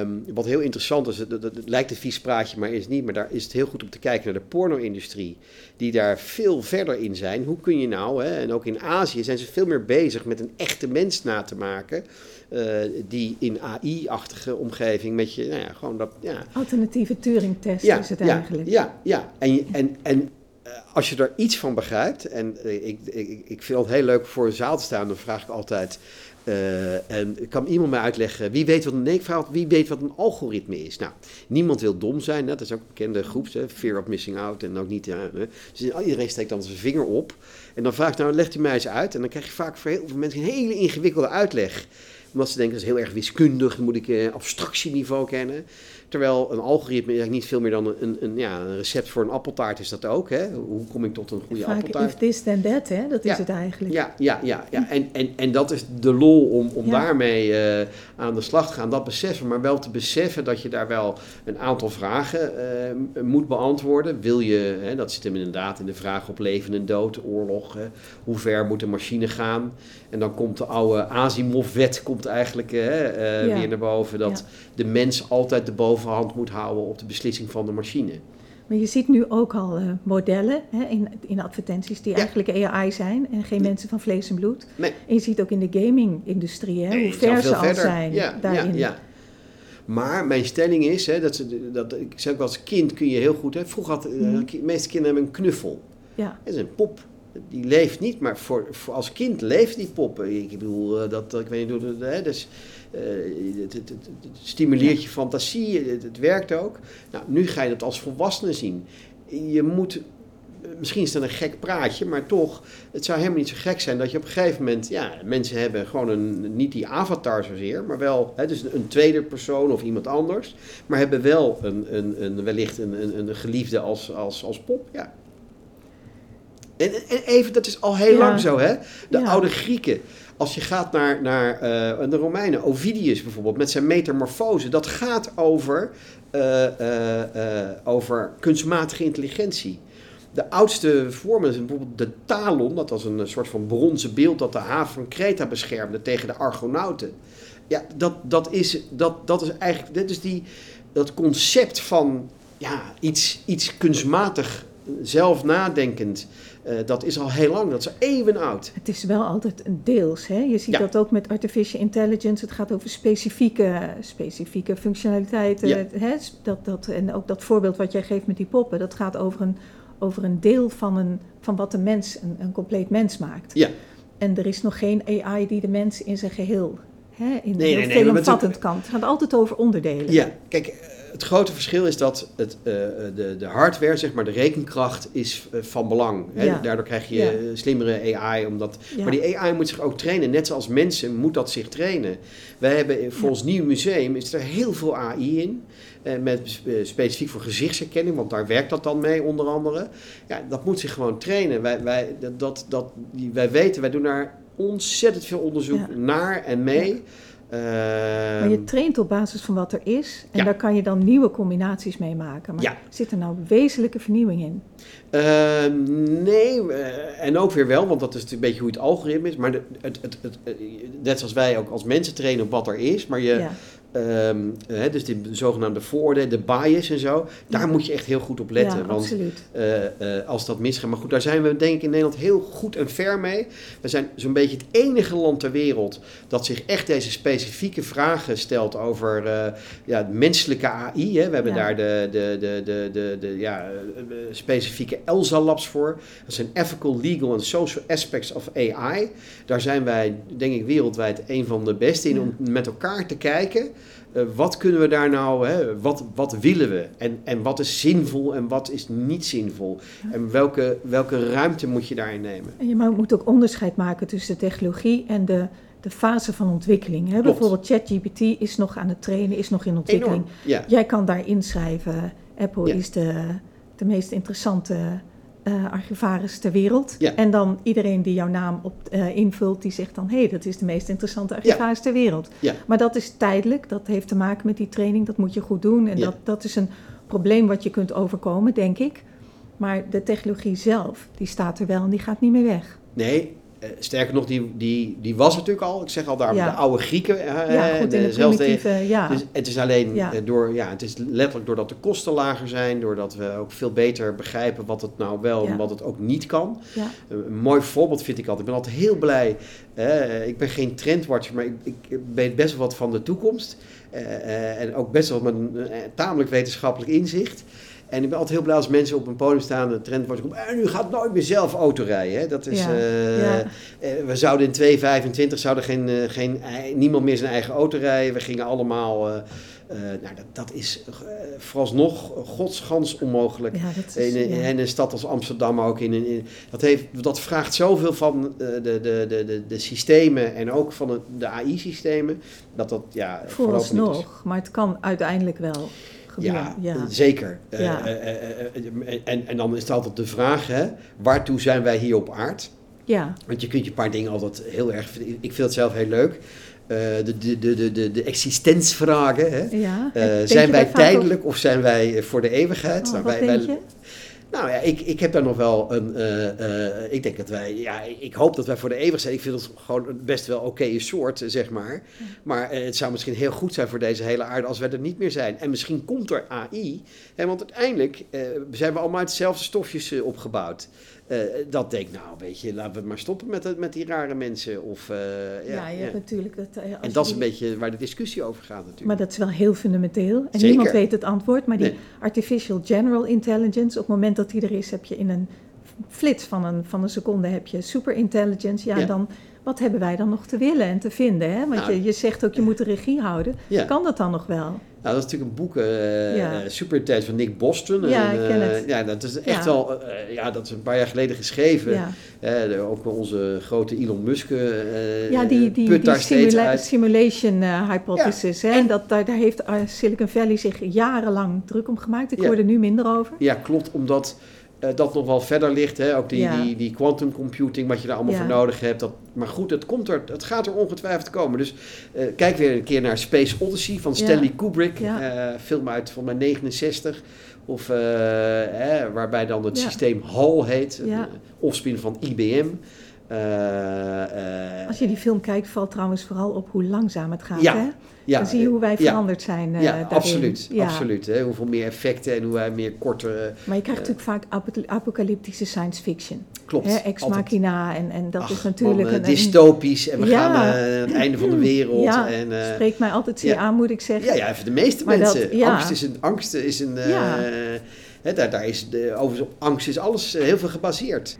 Um, wat heel interessant is, het, lijkt een vies praatje, maar is het niet. Maar daar is het heel goed om te kijken naar de porno-industrie, die daar veel verder in zijn. Hoe kun je nou, hè, en ook in Azië zijn ze veel meer bezig met een echte mens na te maken. Uh, die in AI-achtige omgeving met je, nou ja, gewoon dat, ja. Alternatieve Turing-test ja, is het ja, eigenlijk. Ja, ja. En, en, en als je er iets van begrijpt, en ik, ik, ik vind het heel leuk voor een zaal te staan, dan vraag ik altijd. Uh, en kan iemand mij uitleggen, wie weet, wat, nee, ik vraag, wie weet wat een algoritme is? Nou, niemand wil dom zijn, dat is ook een bekende groep, hè, fear of missing out en ook niet. Ja, dus iedereen steekt dan zijn vinger op. En dan vraag ik, nou, legt u mij eens uit. En dan krijg je vaak voor heel veel mensen een hele ingewikkelde uitleg. Omdat ze denken, dat is heel erg wiskundig, dan moet ik uh, abstractieniveau kennen. Terwijl een algoritme eigenlijk niet veel meer dan een, een, een, ja, een recept voor een appeltaart is dat ook. Hè? Hoe kom ik tot een goede Vaak appeltaart? If this then that, hè? dat ja. is het eigenlijk. Ja, ja, ja, ja. En, en, en dat is de lol om, om ja. daarmee uh, aan de slag te gaan. Dat beseffen, maar wel te beseffen dat je daar wel een aantal vragen uh, moet beantwoorden. Wil je, hè, dat zit hem inderdaad in de vraag op leven en dood, oorlog. Hè? Hoe ver moet een machine gaan? En dan komt de oude Asimov-wet komt eigenlijk uh, ja. weer naar boven. Dat de mens altijd de bovenhand moet houden op de beslissing van de machine. Maar je ziet nu ook al uh, modellen hè, in, in advertenties die ja. eigenlijk AI zijn en geen mensen van vlees en bloed. Nee. En je ziet ook in de gaming-industrie hoe ver ze al zijn ja, daarin. Ja, maar mijn stelling is, hè, dat, ze, dat ik zeg ook als kind kun je heel goed. Hè, vroeger had mm. de meeste kinderen hebben een knuffel. Ja. Dat is een pop die leeft niet, maar voor, voor als kind leeft die pop. Ik bedoel, dat, ik weet niet hoe dus, het, het, het, stimuleert je fantasie, het, werkt ook. Nou, nu ga je dat als volwassene zien. Je moet, misschien is dat een gek praatje, maar toch, het zou helemaal niet zo gek zijn dat je op een gegeven moment, ja, mensen hebben gewoon een, niet die avatar zozeer, maar wel, hè, dus een tweede persoon of iemand anders, maar hebben wel een, een, een wellicht een, een, een geliefde als, als, als pop, ja. En, en, even, dat is al heel ja. lang zo, hè? De ja. oude Grieken. Als je gaat naar, naar uh, de Romeinen, Ovidius bijvoorbeeld, met zijn metamorfose, dat gaat over, uh, uh, over kunstmatige intelligentie. De oudste vormen zijn bijvoorbeeld de talon, dat was een soort van bronzen beeld dat de haven van Kreta beschermde tegen de Argonauten. Ja, dat, dat, is, dat, dat is eigenlijk, dit is die, dat concept van ja, iets, iets kunstmatig, zelf nadenkend. Uh, dat is al heel lang, dat is eeuwen oud. Het is wel altijd een deels. Hè? Je ziet ja. dat ook met artificial intelligence. Het gaat over specifieke, specifieke functionaliteiten. Ja. Hè? Dat, dat, en ook dat voorbeeld wat jij geeft met die poppen, dat gaat over een, over een deel van, een, van wat een mens, een, een compleet mens maakt. Ja. En er is nog geen AI die de mens in zijn geheel hè, in nee, heel nee, nee, veelomvattend kan. Het gaat altijd over onderdelen. Ja, kijk, het grote verschil is dat het, uh, de, de hardware, zeg maar, de rekenkracht is uh, van belang. Hè? Ja. Daardoor krijg je Ja. slimmere AI. Omdat, Ja. Maar die AI moet zich ook trainen. Net zoals mensen moet dat zich trainen. Wij hebben in- voor ons nieuw museum is er heel veel AI in. eh, met, eh, specifiek voor gezichtsherkenning, want daar werkt dat dan mee onder andere. Ja, dat moet zich gewoon trainen. Wij, wij, dat, dat, wij weten, wij doen daar ontzettend veel onderzoek naar en mee. Maar Ehm, je traint op basis van wat er is en Ja. daar kan je dan nieuwe combinaties mee maken. Maar Ja. zit er nou wezenlijke vernieuwing in? Ehm, nee, eh, en ook weer wel, want dat is een beetje hoe het algoritme is. Maar de, het, het, het, eh, net zoals wij ook als mensen trainen op wat er is. Maar je, ja. Ehm, dus die zogenaamde vooroordelen, de bias en zo. Daar Ja. moet je echt heel goed op letten. ja, want absoluut. eh, eh, als dat misgaat. Maar goed, daar zijn we denk ik in Nederland heel goed en ver mee. We zijn zo'n beetje het enige land ter wereld dat zich echt deze specifieke vragen stelt over eh, ja, menselijke AI. Hè. We hebben Ja. daar de, de, de, de, de, de ja, specifieke ELSA labs voor. Dat zijn Ethical, Legal and Social Aspects of AI. Daar zijn wij, denk ik, wereldwijd een van de beste in om met elkaar te kijken. Eh, wat kunnen we daar nou, hè, wat, wat willen we? En, en wat is zinvol en wat is niet zinvol? En welke, welke ruimte moet je daarin nemen? En je moet ook onderscheid maken tussen de technologie en de, de fase van ontwikkeling. Hè? Bijvoorbeeld ChatGPT is nog aan het trainen, is nog in ontwikkeling. Ja, Jij kan daar inschrijven. Apple Ja. is de, de meest interessante eh, archivaris ter wereld. Ja. En dan iedereen die jouw naam op, eh, invult, die zegt dan... hé, hey, dat is de meest interessante archivaris ter wereld. Ja. Maar dat is tijdelijk, dat heeft te maken met die training. Dat moet je goed doen. En dat, dat is een probleem wat je kunt overkomen, denk ik. Maar de technologie zelf, die staat er wel en die gaat niet meer weg. nee. Eh, Sterker nog, die, die, die was natuurlijk al. Ik zeg al daarom, Ja. de oude Grieken. eh, ja, goed, in de- de zelfs de- ja. Dus het is alleen Ja. eh, door, ja, het is letterlijk doordat de kosten lager zijn, doordat we ook veel beter begrijpen wat het nou wel en wat het ook niet kan. ja. Een mooi voorbeeld vind ik altijd. Ik ben altijd heel blij. eh, ik ben geen trendwatcher, maar ik, ik weet best wel wat van de toekomst. Eh, eh, en ook best wel met een eh, tamelijk wetenschappelijk inzicht. En ik ben altijd heel blij als mensen op een podium staan, een trendwatcher komt. En u gaat nooit meer zelf auto rijden. Hè? Dat is, Ja, eh, ja. eh, we zouden in 2025 zouden geen, eh, geen, niemand meer zijn eigen auto rijden. We gingen allemaal. nou, dat, dat is vooralsnog godsgans onmogelijk. ja, is... In, in een stad als Amsterdam ook. In, in, dat, heeft, dat vraagt zoveel van de, de, de, de, de systemen en ook van de AI-systemen. Dat dat ja. Vooralsnog, maar het kan uiteindelijk wel gebeuren. Ja, zeker. Eh, eh, eh, en, en dan is het altijd de vraag, hè, waartoe zijn wij hier op aard? ja. Want je kunt je paar dingen altijd heel erg... Ik vind het zelf heel leuk. Eh, de, de, de, de, de, existentievragen, hè. ja. Zijn wij tijdelijk of zijn wij voor de eeuwigheid? Oh, Nou, wat wij, wij- denk je? Nou ja, ik, ik heb daar nog wel een. eh, eh, ik denk dat wij. Ja, ik hoop dat wij voor de eeuwig zijn. Ik vind het gewoon best wel oké soort, zeg maar. Maar eh, het zou misschien heel goed zijn voor deze hele aarde als wij er niet meer zijn. En misschien komt er AI. Hè, want uiteindelijk zijn we allemaal uit dezelfde stofjes opgebouwd. Eh, dat denk nou, weet je, laten we maar stoppen met, met die rare mensen. Of, eh, Ja, ja, je ja. hebt natuurlijk... Dat, eh, En dat is een beetje waar de discussie over gaat, natuurlijk. Maar dat is wel heel fundamenteel. En Zeker. niemand weet het antwoord. Maar die Nee. artificial general intelligence, op het moment dat die er is, heb je in een flits van een, van een seconde heb je super intelligence. Ja, Ja. dan wat hebben wij dan nog te willen en te vinden? Hè? Want Nou, je, je zegt ook, je moet de regie houden. Ja. Kan dat dan nog wel? Nou, dat is natuurlijk een boek, eh Ja. eh, van Nick Boston. Ja, En, ik ken eh, het. Ja, dat is echt wel, eh, ja, dat is een paar jaar geleden geschreven. Eh, de- ook onze grote Elon Musk eh ja die, die, die simula- simulation eh, hypothesis. hè? en- dat, daar, daar heeft eh, Silicon Valley zich jarenlang druk om gemaakt. Ik hoor er nu minder over. Ja, klopt, omdat eh, dat nog wel verder ligt. Hè? Ook die, Ja. die, die quantum computing, wat je daar allemaal Ja. voor nodig hebt. Dat, maar goed, het, komt er, het gaat er ongetwijfeld komen. Dus eh, kijk weer een keer naar Space Odyssey van Ja. Stanley Kubrick. Eh, film uit van mij 69. Of, eh, waarbij dan het systeem HAL heet. Een offspin van IBM. Eh, eh, Als je die film kijkt, valt trouwens vooral op hoe langzaam het gaat. Ja. Hè? ja, dan zie je hoe wij ja. veranderd zijn. eh, Ja, daarin. absoluut. Ja. absoluut hè. Hoeveel meer effecten en hoe wij meer korte... Maar je krijgt natuurlijk vaak ap- apocalyptische science fiction. klopt. Hè, Ex altijd. machina en, en dat Ach, is natuurlijk man, een, dystopisch en we Ja. gaan aan het einde van de wereld. Ja, en, spreekt mij altijd zeer aan, moet ik zeggen. ja, ja, even de meeste Maar mensen. Angst is een... Angst is een hè, daar, daar is de, overigens op angst is alles heel veel gebaseerd.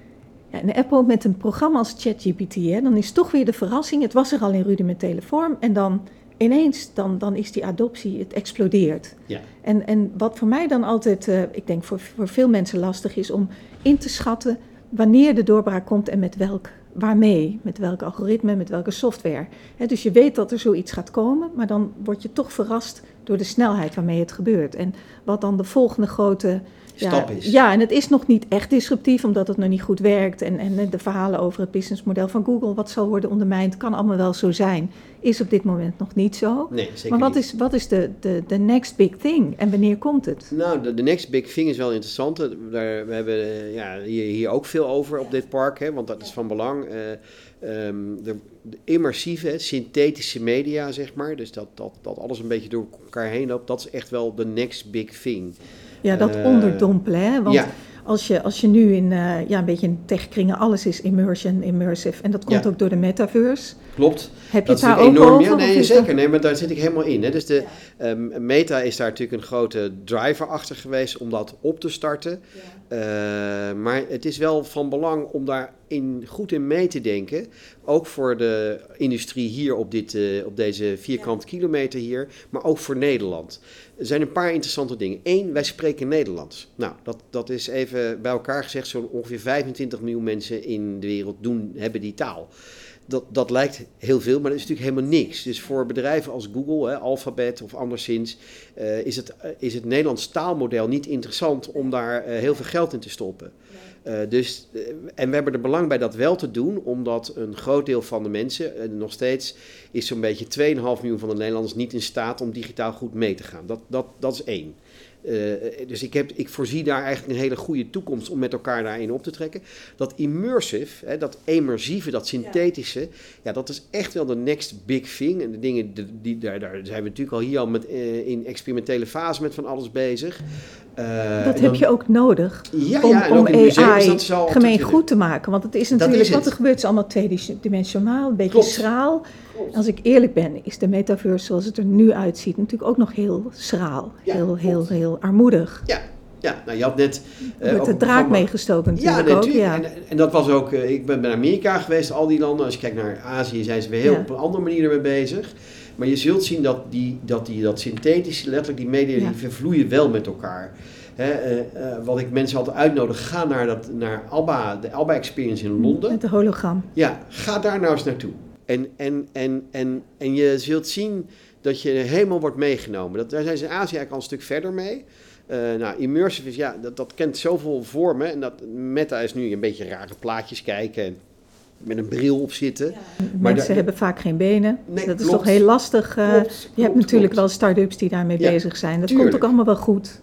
Ja, en Apple met een programma als ChatGPT, hè, dan is toch weer de verrassing. Het was er al in rudimentele vorm en dan ineens dan, dan is die adoptie, het explodeert. Ja. En, en wat voor mij dan altijd, eh, ik denk voor, voor veel mensen lastig is om in te schatten wanneer de doorbraak komt en met welk, waarmee, met welk algoritme, met welke software. Dus je weet dat er zoiets gaat komen, maar dan word je toch verrast door de snelheid waarmee het gebeurt. En wat dan de volgende grote stap ja, is. Ja, en het is nog niet echt disruptief omdat het nog niet goed werkt. En, en de verhalen over het businessmodel van Google, wat zal worden ondermijnd, kan allemaal wel zo zijn. Is op dit moment nog niet zo. Nee, zeker maar wat niet. is, wat is de, de, de next big thing en wanneer komt het? Nou, de, de next big thing is wel interessant. Eh, Daar, we hebben eh, ja, hier, hier ook veel over op dit park, hè, want dat is van belang. Eh, ehm, de, de immersieve, synthetische media, zeg maar. Dus dat, dat, dat alles een beetje door elkaar heen loopt. Dat is echt wel de next big thing. Ja, dat Eh, onderdompelen. Hè? Want ja. als, je, als je nu in, eh, ja, een beetje in techkringen, alles is immersion, immersive. En dat komt Ja. ook door de metaverse. Klopt. Heb je Dat het daar ook enorm. over? Ja, nee, dat- zeker. Nee, maar daar zit ik helemaal in. Hè. Dus de ehm, Meta is daar natuurlijk een grote driver achter geweest om dat op te starten. Eh, maar het is wel van belang om daar in, goed in mee te denken. Ook voor de industrie hier op, dit, eh, op deze vierkante kilometer hier. Maar ook voor Nederland. Er zijn een paar interessante dingen. Eén, wij spreken Nederlands. Nou, dat, dat is even bij elkaar gezegd. Zo'n ongeveer 25 miljoen mensen in de wereld doen, hebben die taal. Dat, dat lijkt heel veel, maar dat is natuurlijk helemaal niks. Dus voor bedrijven als Google, hè, Alphabet of anderszins, eh, is, het, eh, is het Nederlands taalmodel niet interessant om daar heel veel geld in te stoppen. Eh, dus, eh, en we hebben er belang bij dat wel te doen, omdat een groot deel van de mensen, eh, nog steeds is zo'n beetje 2,5 miljoen van de Nederlanders niet in staat om digitaal goed mee te gaan. Dat, dat, dat is één. Dus ik, heb, ik voorzie daar eigenlijk een hele goede toekomst om met elkaar daarin op te trekken. Dat immersive, hè, dat immersieve, dat synthetische, ja. dat is echt wel de next big thing. En de dingen, die, die, daar, daar zijn we natuurlijk al hier al met, in experimentele fase met van alles bezig. Eh, Dat heb je ook nodig Ja, om, ja, om AI gemeen goed te maken. Want het is natuurlijk, is wat er gebeurt is allemaal tweedimensionaal, een beetje Klopt. schraal. Als ik eerlijk ben, is de metaverse zoals het er nu uitziet natuurlijk ook nog heel schraal. Ja, heel, heel, klopt. heel armoedig. Ja, ja, nou je had net... Er eh, wordt ook de draak meegestoken Ja, natuurlijk ook. natuurlijk. Ja. En, en dat was ook, eh, ik ben naar Amerika geweest, al die landen. Als je kijkt naar Azië, zijn ze weer heel Ja. op een andere manier ermee bezig. Maar je zult zien dat die, dat, die, dat synthetische, letterlijk die media, Ja. die vervloeien wel met elkaar. Hè, eh, eh, wat ik mensen altijd uitnodig, ga naar, dat, naar Alba, de Alba Experience in Londen. Met de hologram. Ja, ga daar nou eens naartoe. En, en, en, en, en je zult zien dat je helemaal wordt meegenomen. Dat, daar zijn ze in Azië eigenlijk al een stuk verder mee. Eh, nou, immersive is, ja, dat, dat kent zoveel vormen. En dat Meta is nu een beetje rare plaatjes kijken en met een bril op zitten. Maar Mensen daar- hebben vaak geen benen. Nee, dat is toch heel lastig. eh, Klopt, je hebt natuurlijk klopt. wel start-ups die daarmee Ja, bezig zijn. Dat tuurlijk. komt ook allemaal wel goed.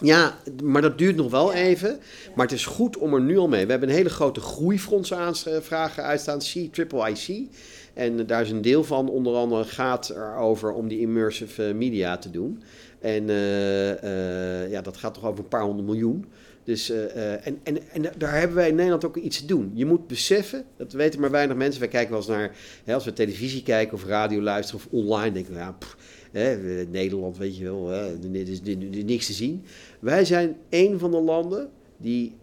Ja, maar dat duurt nog wel even. Maar het is goed om er nu al mee. We hebben een hele grote groeifondsaanvragen uitstaan, C, Triple IC. En daar is een deel van, onder andere, gaat erover om die immersive eh, media te doen. En eh, eh, ja, dat gaat toch over een paar honderd miljoen. Dus, eh, en, en, en daar hebben wij in Nederland ook iets te doen. Je moet beseffen, dat weten maar weinig mensen. Wij kijken wel eens naar, hè, als we televisie kijken of radio luisteren of online, denken we, ja, hè, Nederland, weet je wel, hè, is, niks te zien. Wij zijn een van de landen die,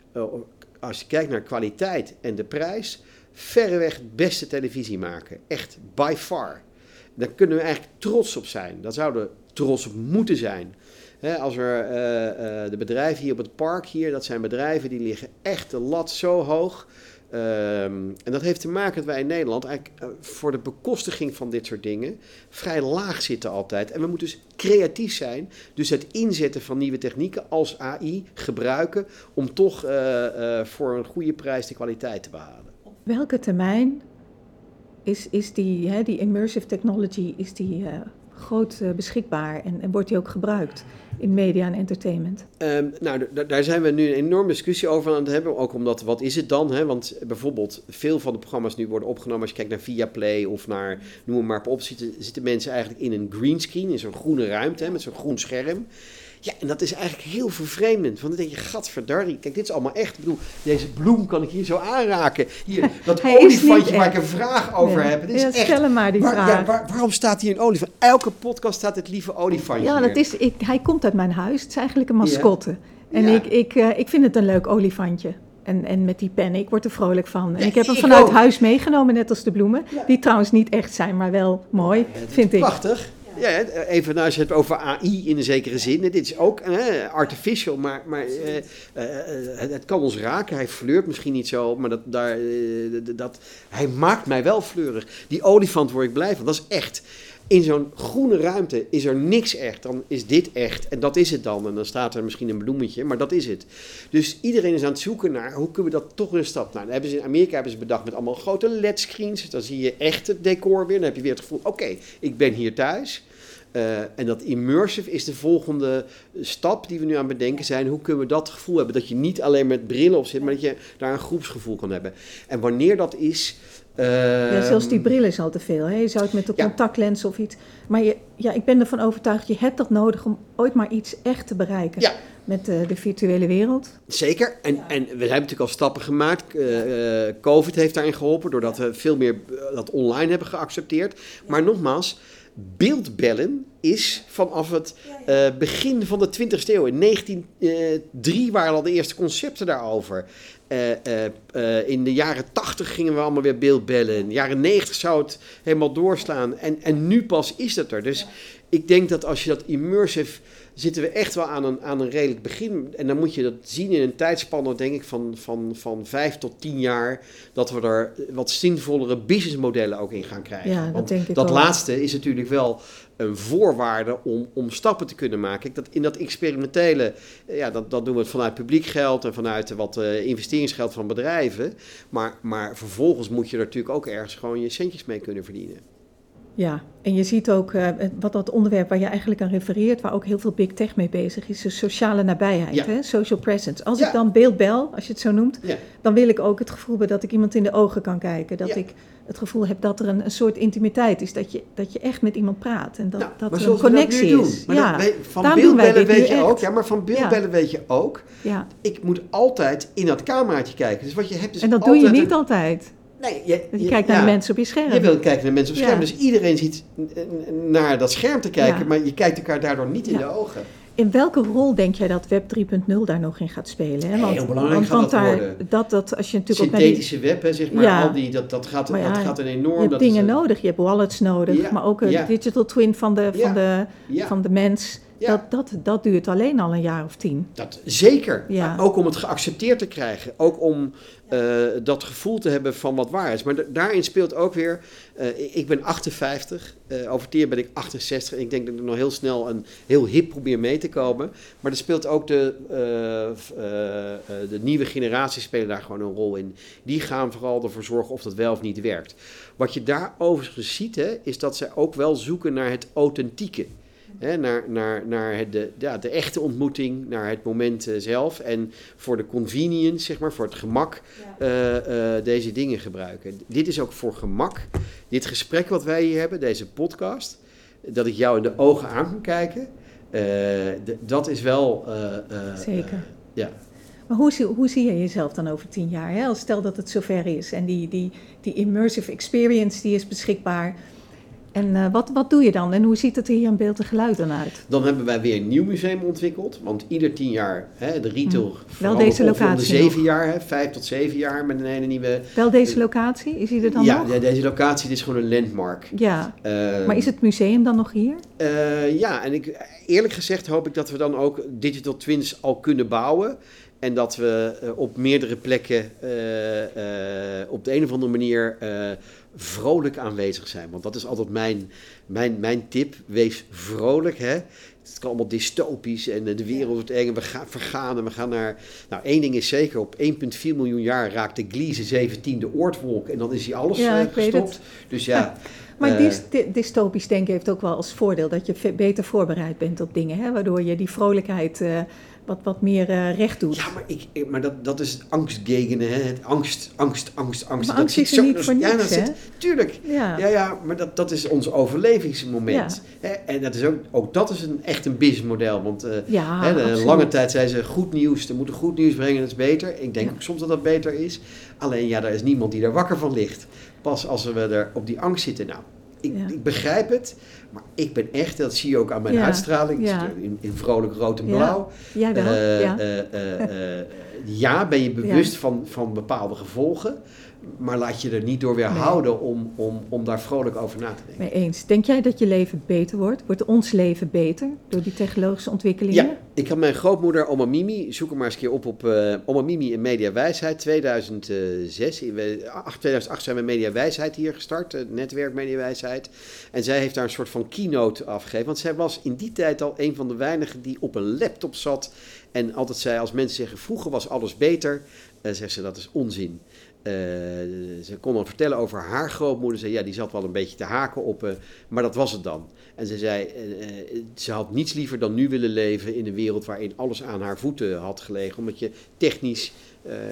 als je kijkt naar kwaliteit en de prijs, verreweg het beste televisie maken. Echt, by far. Daar kunnen we eigenlijk trots op zijn. Daar zouden trots op moeten zijn. Als er eh, eh, de bedrijven hier op het park hier, dat zijn bedrijven die liggen echt de lat zo hoog. Ehm, en dat heeft te maken dat wij in Nederland eigenlijk eh, voor de bekostiging van dit soort dingen vrij laag zitten altijd. En we moeten dus creatief zijn. Dus het inzetten van nieuwe technieken als AI gebruiken om toch voor een goede prijs de kwaliteit te behalen. Welke termijn is, is die, hè, die immersive technology is die, groot eh, beschikbaar en, wordt die ook gebruikt in media en entertainment? Ehm, nou, daar zijn we nu een enorme discussie over aan het hebben. Ook omdat, wat is het dan? Hè? Want bijvoorbeeld, veel van de programma's nu worden opgenomen. Als je kijkt naar Viaplay of naar, noem maar op, zitten, zitten mensen eigenlijk in een greenscreen, in zo'n groene ruimte, hè, met zo'n groen scherm. Ja, en dat is eigenlijk heel vervreemdend. Want dan denk je, gadverdarrie, kijk, dit is allemaal echt. Ik bedoel, deze bloem kan ik hier zo aanraken. Hier, dat olifantje waar ik een vraag over Nee. heb. Dit is Ja, echt... stel hem maar die Waar- vraag. ja, waar- waarom staat hier een olifant? Elke podcast staat het lieve olifantje Ja, dat is, ik, hij komt uit mijn huis. Het is eigenlijk een mascotte. En ik, ik, eh, ik vind het een leuk olifantje. En, en met die pen, ik word er vrolijk van. En ik heb hem vanuit huis meegenomen, net als de bloemen. Die trouwens niet echt zijn, maar wel mooi, vind ik. Prachtig. Ja, even nou, als je het over AI in een zekere zin. Dit is ook eh, artificial, maar, maar eh, eh, eh, het, kan ons raken. Hij fleurt misschien niet zo, maar dat, daar, eh, dat, hij maakt mij wel fleurig. Die olifant word ik blij van, dat is echt. in zo'n groene ruimte is er niks echt. Dan is dit echt en dat is het dan. En dan staat er misschien een bloemetje, maar dat is het. Dus iedereen is aan het zoeken naar hoe kunnen we dat toch een stap. Nou, dan hebben ze in Amerika hebben ze bedacht met allemaal grote LED-screens. Dan zie je echt het decor weer. Dan heb je weer het gevoel: oké, ik ben hier thuis. Uh, en dat immersive is de volgende stap die we nu aan het bedenken zijn. Hoe kunnen we dat gevoel hebben? Dat je niet alleen met brillen op zit, maar dat je daar een groepsgevoel kan hebben. En wanneer dat is, ja, zelfs die bril is al te veel. Hè? Je zou het met de contactlens of iets. Maar je, ja, ik ben ervan overtuigd, je hebt dat nodig om ooit maar iets echt te bereiken. Ja. Met de, de virtuele wereld. Zeker. En, en we hebben natuurlijk al stappen gemaakt. Uh, Covid heeft daarin geholpen, doordat we veel meer dat online hebben geaccepteerd. Maar nogmaals, beeldbellen is vanaf het uh, begin van de 20e eeuw. In 1903 waren al de eerste concepten daarover. Uh, uh, in de jaren 80 gingen we allemaal weer beeldbellen. In de jaren 90 zou het helemaal doorslaan. En, en nu pas is dat er. Dus ik denk dat als je dat immersive zitten we echt wel aan een, aan een redelijk begin. En dan moet je dat zien in een tijdspanne, denk ik, van, van, van vijf tot tien jaar. Dat we er wat zinvollere businessmodellen ook in gaan krijgen. Ja, dat Want denk ik dat wel. laatste is natuurlijk wel een voorwaarde om, om stappen te kunnen maken. Kijk, Dat in dat experimentele, eh, ja, dat, dat doen we het vanuit publiek geld en vanuit wat uh, investeringsgeld van bedrijven. Maar, maar vervolgens moet je er natuurlijk ook ergens gewoon je centjes mee kunnen verdienen. Ja, en je ziet ook uh, wat dat onderwerp waar je eigenlijk aan refereert, waar ook heel veel big tech mee bezig is, de sociale nabijheid, Ja. hè? social presence. Als Ja. ik dan beeld bel, als je het zo noemt, Ja. dan wil ik ook het gevoel hebben dat ik iemand in de ogen kan kijken. Dat ik het gevoel heb dat er een, een soort intimiteit is, dat je, dat je echt met iemand praat en dat, Nou, dat er een dat connectie is. Maar ja, dat van daarom beeldbellen weet je echt. ook. Ja, maar van beeldbellen weet je ook. Ik moet altijd in dat cameraatje kijken. Dus wat je hebt is En dat doe je niet een- altijd. Nee, je, Je, kijkt naar ja. de mensen op je scherm. Je wil kijken naar mensen op het scherm. Ja. Dus iedereen ziet naar dat scherm te kijken, Ja. maar je kijkt elkaar daardoor niet in de ogen. In welke rol denk jij dat Web 3.0 daar nog in gaat spelen? Hè? Heel belangrijk gaat dat daar, worden. Dat, dat, als je natuurlijk ook naar die, Synthetische web, hè, zeg maar, Ja. al die, dat, dat, gaat, dat gaat een je enorm... hebt dat dingen een- nodig, je hebt wallets nodig, maar ook een digital twin van de, van de, van de mens. Ja. Dat, dat, dat duurt alleen al een jaar of tien. dat, zeker. Ja. Ook om het geaccepteerd te krijgen. Ook om eh, dat gevoel te hebben van wat waar is. Maar da- daarin speelt ook weer... eh, ik- ben 58, eh over tien ben ik 68. En ik denk dat ik nog heel snel een heel hip probeer mee te komen. Maar er speelt ook de, de nieuwe generaties spelen daar gewoon een rol in. Die gaan vooral ervoor zorgen of dat wel of niet werkt. Wat je daar overigens ziet, hè, is dat zij ook wel zoeken naar het authentieke. Hè, naar naar, naar het, de, ja, de echte ontmoeting, naar het moment eh, zelf. En voor de convenience, zeg maar, voor het gemak, eh, eh, deze dingen gebruiken. Dit is ook voor gemak. Dit gesprek wat wij hier hebben, deze podcast, dat ik jou in de ogen aan kan kijken, dat is wel. Zeker. ja. Maar hoe zie, hoe zie je jezelf dan over tien jaar? Hè? Als stel dat het zover is en die, die, die immersive experience die is beschikbaar. En eh, wat, wat doe je dan? En hoe ziet het er hier in beeld en geluid dan uit? Dan hebben wij weer een nieuw museum ontwikkeld. Want ieder tien jaar, hè, de retail. vooral Hm. deze om de locatie zeven nog. jaar, hè, vijf tot zeven jaar met een hele nieuwe. Wel deze locatie? Is die er dan ja, nog? de- deze locatie dit is gewoon een landmark. Ja. Eh, Maar is het museum dan nog hier? Eh, ja, en ik, eerlijk gezegd hoop ik dat we dan ook digital twins al kunnen bouwen. En dat we op meerdere plekken op de een of andere manier vrolijk aanwezig zijn. Want dat is altijd mijn, mijn, mijn tip. Wees vrolijk, hè. Het kan allemaal dystopisch en eh, de wereld wordt eng en we gaan vergaan en we gaan naar... Nou, één ding is zeker, op 1,4 miljoen jaar raakt de Gliese 17 de oortwolk en dan is hij alles Ja, eh, gestopt. Dus ja... Maar eh, dys- dy- dystopisch denken heeft ook wel als voordeel dat je beter voorbereid bent op dingen. Hè? Waardoor je die vrolijkheid wat, wat meer eh, recht doet. Ja, maar, ik, ik- maar dat, dat is angstgegenen, hè? Het angst, angst, angst, angst. Maar dat angst zit is zo- niet dat- voor ja, niks, dat zit-? Tuurlijk. Ja. Ja, ja, maar dat, dat is ons overlevingsmoment. Hè? En dat is ook, ook dat is een, echt een businessmodel. Want eh, Ja, hè, de lange tijd zeiden ze goed nieuws, we moeten goed nieuws brengen, dat is beter. Ik denk ook soms dat dat beter is. Alleen ja, er is niemand die er wakker van ligt. Pas als we er op die angst zitten. Nou, ik, Ja. ik begrijp het, maar ik ben echt, dat zie je ook aan mijn Ja, uitstraling, ja. in, in vrolijk rood en blauw. Ja. eh, eh, eh, ja, ben je bewust van, van bepaalde gevolgen. Maar laat je er niet door weerhouden nee. om, om, om daar vrolijk over na te denken. Mee eens. Denk jij dat je leven beter wordt? Wordt ons leven beter door die technologische ontwikkelingen? Ja, ik had mijn grootmoeder Oma Mimi, zoek hem maar eens een keer op op uh, Oma Mimi in Mediawijsheid 2006. In 2008 zijn we Mediawijsheid hier gestart, het netwerk Mediawijsheid. En zij heeft daar een soort van keynote afgegeven. Want zij was in die tijd al een van de weinigen die op een laptop zat en altijd zei als mensen zeggen vroeger was alles beter, uh, zegt ze dat is onzin. Uh, ze kon dan vertellen over haar grootmoeder. Ze ja, die zat wel een beetje te haken op, uh, maar dat was het dan. En ze zei, uh, ze had niets liever dan nu willen leven in een wereld waarin alles aan haar voeten had gelegen. Omdat je technisch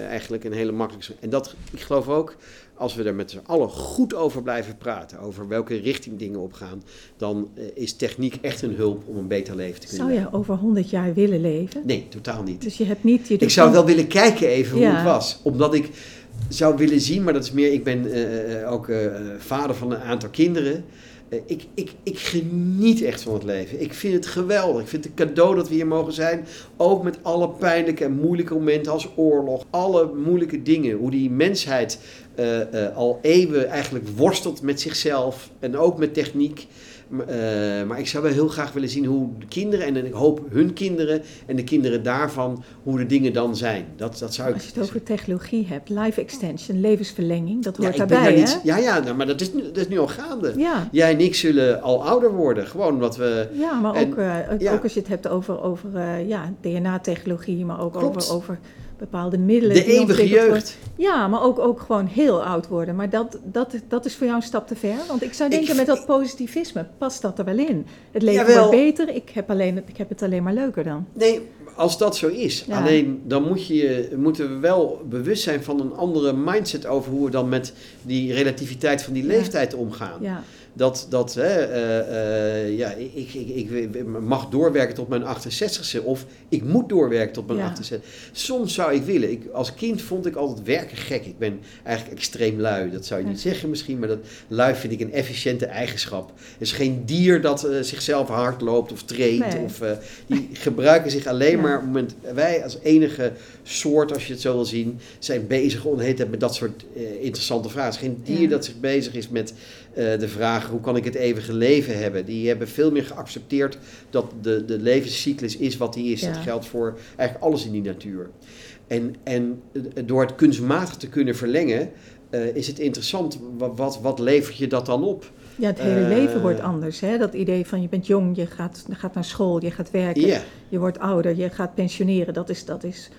eigenlijk een hele makkelijke... En dat, ik geloof ook, als we er met z'n allen goed over blijven praten, over welke richting dingen opgaan, dan is techniek echt een hulp om een beter leven te kunnen Zou je over 100 jaar willen leven? Nee, totaal niet. Dus je hebt niet... Je ik zou wel willen kijken even ja. hoe het was. Omdat ik zou willen zien, maar dat is meer, ik ben uh, ook uh, vader van een aantal kinderen. Ik, ik, ik geniet echt van het leven. Ik vind het geweldig. Ik vind het cadeau dat we hier mogen zijn. Ook met alle pijnlijke en moeilijke momenten als oorlog. Alle moeilijke dingen. Hoe die mensheid al eeuwen eigenlijk worstelt met zichzelf. En ook met techniek. Uh, maar ik zou wel heel graag willen zien hoe de kinderen, en ik hoop hun kinderen en de kinderen daarvan, hoe de dingen dan zijn. Dat, dat zou ik... Als je het over technologie hebt, life extension, levensverlenging, dat hoort ja, daarbij, daar hè? Niet, ja, ja nou, maar dat is, nu, dat is nu al gaande. Ja. Jij en ik zullen al ouder worden, gewoon omdat we... Ja, maar en, ook, uh, ja. ook als je het hebt over, over uh, ja, DNA-technologie, maar ook Klopt. over... over bepaalde middelen. De die eeuwige jeugd. worden. Ja, maar ook, ook gewoon heel oud worden. Maar dat, dat, dat is voor jou een stap te ver. Want ik zou denken, Ik- met dat positivisme past dat er wel in. Het leven Jawel. wordt beter, ik heb, alleen, ik heb het alleen maar leuker dan. Nee, als dat zo is. Ja. Alleen dan moet je, moeten we wel bewust zijn van een andere mindset over hoe we dan met die relativiteit van die Ja. leeftijd omgaan. Ja, Dat, dat hè, eh, eh, ja, ik, ik, ik, mag doorwerken tot mijn 68ste of ik moet doorwerken tot mijn Ja. 68ste. Soms zou ik willen. Ik, als kind vond ik altijd werken gek. Ik ben eigenlijk extreem lui. Dat zou je niet zeggen misschien, maar dat lui vind ik een efficiënte eigenschap. Er is geen dier dat eh, zichzelf hard loopt of traint. Nee. Of, die gebruiken zich alleen Ja. maar op het moment... Wij als enige soort, als je het zo wil zien, zijn bezig om met dat soort interessante vragen. Geen dier Ja. dat zich bezig is met de vraag hoe kan ik het eeuwige leven hebben. Die hebben veel meer geaccepteerd dat de, de levenscyclus is wat die is. Ja. Dat geldt voor eigenlijk alles in die natuur. En, en eh, door het kunstmatig te kunnen verlengen, eh, is het interessant. Wat, wat, wat levert je dat dan op? ja het hele Eh, leven wordt anders. Hè? Dat idee van je bent jong, je gaat, gaat naar school, je gaat werken. Je wordt ouder, je gaat pensioneren. Dat is, dat is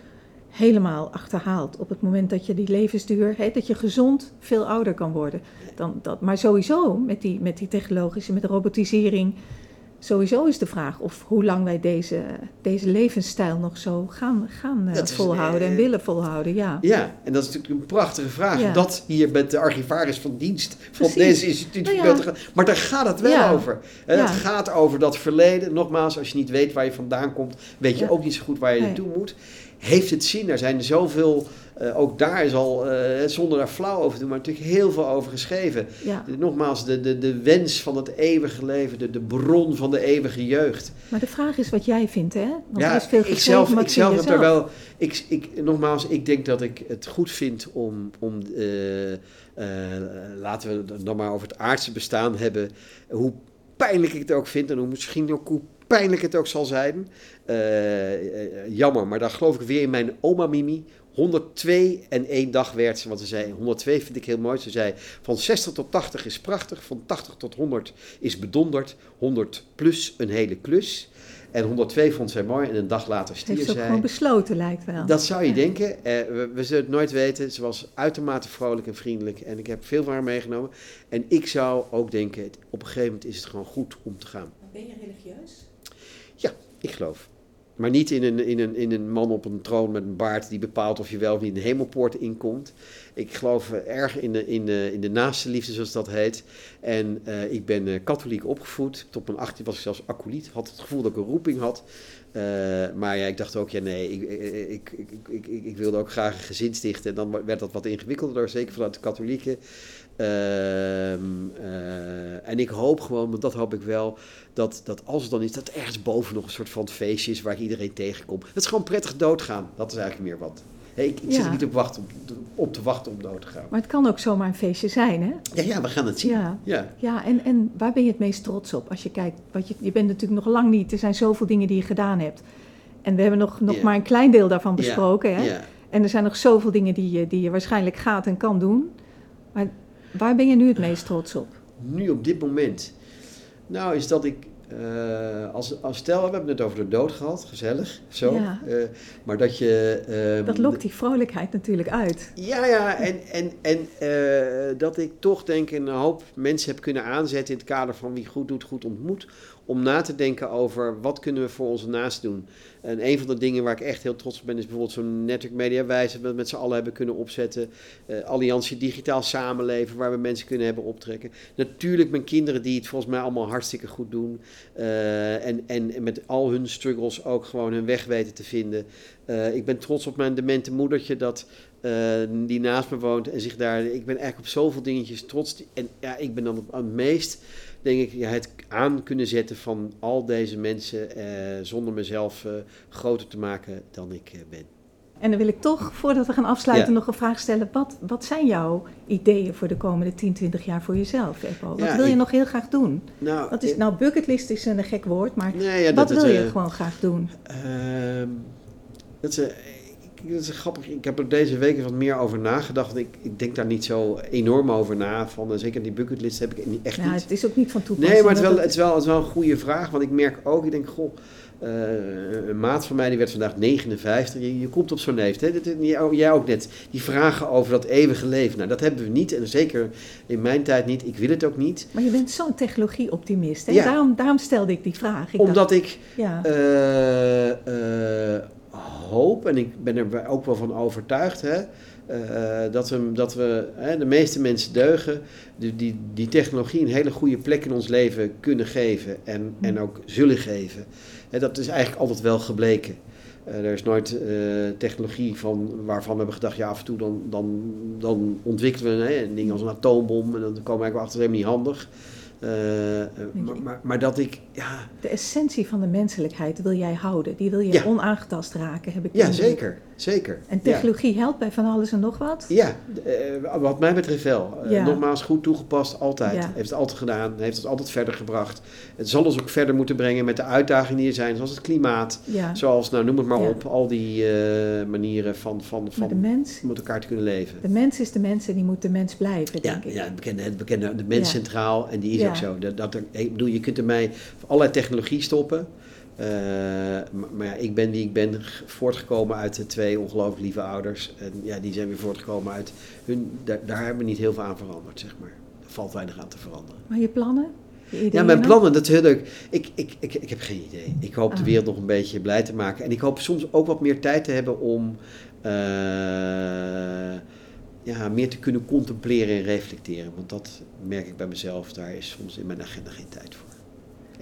helemaal achterhaald. Op het moment dat je die levensduur, hè, dat je gezond veel ouder kan worden. Dan, dat, maar sowieso met die, met die technologische, met de robotisering. Sowieso is de vraag of hoe lang wij deze, deze levensstijl nog zo gaan, gaan eh, is, volhouden en eh, willen volhouden. Ja. ja, en dat is natuurlijk een prachtige vraag. Ja. Dat hier met de archivaris van dienst van Precies. deze instituut Nou ja. Maar daar gaat het wel Ja. over. Het gaat over dat verleden. Nogmaals, als je niet weet waar je vandaan komt, weet je ook niet zo goed waar je naartoe moet. Heeft het zin? Er zijn zoveel, eh, ook daar is al, eh, zonder daar flauw over te doen, maar natuurlijk heel veel over geschreven. Ja. Nogmaals, de, de, de wens van het eeuwige leven, de, de bron van de eeuwige jeugd. Maar de vraag is wat jij vindt, hè? Want er Ja, is veel ik zelf, ik zelf heb er wel. Ik, ik, nogmaals, ik denk dat ik het goed vind om. om eh, laten we het dan maar over het aardse bestaan hebben. Hoe pijnlijk ik het ook vind en hoe misschien ook hoe pijnlijk het ook zal zijn. Eh, eh, jammer, maar dan geloof ik weer in mijn oma Mimi. 102 en één dag werd ze, want ze zei 102 vind ik heel mooi. Ze zei van 60 tot 80 is prachtig, van 80 tot 100 is bedonderd, 100 plus een hele klus. En 102 vond zij mooi en een dag later Heeft stierf ze ook zij. gewoon besloten, lijkt wel. Dat zou je Ja. denken. Eh, we, we zullen het nooit weten. Ze was uitermate vrolijk en vriendelijk. En ik heb veel van haar meegenomen. En ik zou ook denken, op een gegeven moment is het gewoon goed om te gaan. Ben je religieus? Ik geloof. Maar niet in een, in, een, in een man op een troon met een baard die bepaalt of je wel of niet de hemelpoort inkomt. Ik geloof eh, erg in de, in, de, in de naaste liefde, zoals dat heet. En eh, ik ben eh, katholiek opgevoed. Tot mijn 18 was ik zelfs acoliet. Had het gevoel dat ik een roeping had. Maar ja, ik dacht ook, ja nee, ik, ik, ik, ik wilde ook graag een gezin stichten. En dan werd dat wat ingewikkelder, zeker vanuit de katholieken. Ehm, eh, en ik hoop gewoon, want dat hoop ik wel, dat, dat als het dan is, dat er ergens boven nog een soort van feestje is waar ik iedereen tegenkom. Het is gewoon prettig doodgaan. Dat is eigenlijk meer wat. Hey, ik ik zit er niet op, wachten, op, op te wachten om dood te gaan. Maar het kan ook zomaar een feestje zijn, hè? Ja, ja, we gaan het zien. Ja. Ja. Ja, en, en waar ben je het meest trots op? Als je kijkt, wat je, je bent natuurlijk nog lang niet, er zijn zoveel dingen die je gedaan hebt. En we hebben nog, nog maar een klein deel daarvan besproken. Hè? En er zijn nog zoveel dingen die je, die je waarschijnlijk gaat en kan doen. Maar waar ben je nu het meest trots op? Nu op dit moment. Nou, is dat ik. eh, als, als stel, we hebben het over de dood gehad, gezellig, zo. Ja. Eh, maar dat je. ehm, Dat lokt die vrolijkheid natuurlijk uit. Ja, ja, en, en, en eh, dat ik toch denk een hoop mensen heb kunnen aanzetten in het kader van wie goed doet, goed ontmoet. Om na te denken over wat kunnen we voor onze naast doen. En een van de dingen waar ik echt heel trots op ben, is bijvoorbeeld zo'n netwerk media dat we met z'n allen hebben kunnen opzetten. Eh, Alliantie Digitaal Samenleven, waar we mensen kunnen hebben optrekken. Natuurlijk mijn kinderen die het volgens mij allemaal hartstikke goed doen. Eh, en, en met al hun struggles ook gewoon hun weg weten te vinden. Eh, ik ben trots op mijn demente moedertje dat eh, die naast me woont en zich daar. Ik ben eigenlijk op zoveel dingetjes trots. En ja, ik ben dan het meest, denk ik, ja, het aan kunnen zetten van al deze mensen eh, zonder mezelf groter te maken dan ik ben. En dan wil ik toch, voordat we gaan afsluiten, Ja. nog een vraag stellen. Wat, wat zijn jouw ideeën voor de komende 10, 20 jaar voor jezelf, Eppo? Wat Ja, wil je ik- nog heel graag doen? Nou, Wat is, nou, bucketlist is een gek woord, maar nee, ja, wat wil je gewoon graag doen? Ehm, dat, is, eh, dat is grappig. Ik heb er deze week wat meer over nagedacht. Ik, ik denk daar niet zo enorm over na. Van, eh, zeker die bucketlist heb ik niet- echt Nou, niet. het is ook niet van toepassing. Nee, maar het is, wel, het, is wel, het is wel een goede vraag. Want ik merk ook, ik denk, goh, eh, een maat van mij die werd vandaag 59. Je, je komt op zo'n leeftijd. Dit- Jij ook net. Die vragen over dat eeuwige leven. Nou, dat hebben we niet. En zeker in mijn tijd niet. Ik wil het ook niet. Maar je bent zo'n technologie-optimist. Ja. Daarom, daarom stelde ik die vraag. Ik Omdat dacht, ik ja. Hoop, en ik ben er ook wel van overtuigd, hè, eh, dat we, dat we hè, de meeste mensen deugen, die, die, technologie een hele goede plek in ons leven kunnen geven en, en ook zullen geven. Hè, dat is eigenlijk altijd wel gebleken. Eh, er is nooit eh, technologie van, waarvan we hebben gedacht, ja, af en toe dan, dan, dan ontwikkelen we hè, als een atoombom en dan komen we eigenlijk achter, dat helemaal niet handig. Eh, maar, maar, maar dat ik, ja, De essentie van de menselijkheid wil jij houden. Die wil je Ja. onaangetast raken, heb ik ja zeker, zeker. En Ja. technologie helpt bij van alles en nog wat? Ja, eh, wat mij betreft wel. Eh, Ja. nogmaals, goed toegepast, altijd. Ja. Heeft het altijd gedaan, heeft het altijd verder gebracht. Het zal ons ook verder moeten brengen met de uitdagingen die er zijn, zoals het klimaat. Zoals, nou noem het maar op, al die eh, manieren van, van, Maar van de mens, met elkaar te kunnen leven. de mens is de mens en die moet de mens blijven, denk ik. ja het, bekende, het bekende, de mens centraal, en die is ook zo. Dat, dat ik bedoel, je kunt ermee allerlei technologie stoppen. Eh, maar, maar ja, ik ben wie ik ben, voortgekomen uit de twee ongelooflijk lieve ouders. En ja, die zijn weer voortgekomen uit hun. Daar, daar hebben we niet heel veel aan veranderd, zeg maar. Er valt weinig aan te veranderen. Maar je plannen? Je Ja, mijn plannen, dat is heel leuk. Ik, ik, ik, ik heb geen idee. Ik hoop de Ah. wereld nog een beetje blij te maken. En ik hoop soms ook wat meer tijd te hebben om eh, ja, meer te kunnen contempleren en reflecteren. Want dat merk ik bij mezelf, daar is soms in mijn agenda geen tijd voor.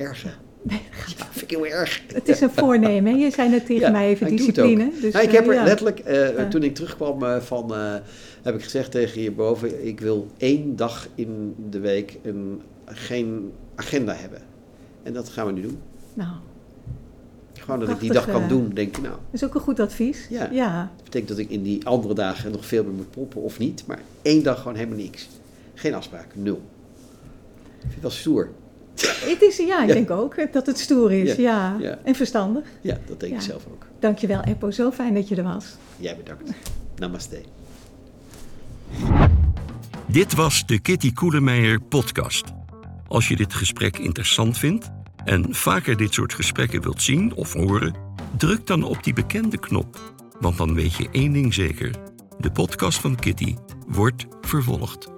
Erg? Nee, Ja, vind ik heel erg. Het is een voornemen. hè? Je zei net tegen Ja, mij even discipline. Dus, Nou, ik heb eh, er ja. letterlijk, eh, toen ik terugkwam eh, van, heb ik gezegd tegen hierboven, ik wil één dag in de week een, geen agenda hebben. En dat gaan we nu doen. Nou, Gewoon dat ik die dag kan doen, denk ik, nou, dat is ook een goed advies. Ja. dat betekent dat ik in die andere dagen nog veel meer moet proppen of niet. Maar één dag gewoon helemaal niks. Geen afspraak, nul. Ik vind wel stoer. Het is, ja, ik Ja. denk ook dat het stoer is. Ja, Ja. ja. En verstandig. Ja, dat denk ik zelf ook. Dankjewel, Eppo. Zo fijn dat je er was. Jij bedankt. Namaste. Dit was de Kitty Koelemeijer podcast. Als je dit gesprek interessant vindt en vaker dit soort gesprekken wilt zien of horen, druk dan op die bekende knop. Want dan weet je één ding zeker: de podcast van Kitty wordt vervolgd.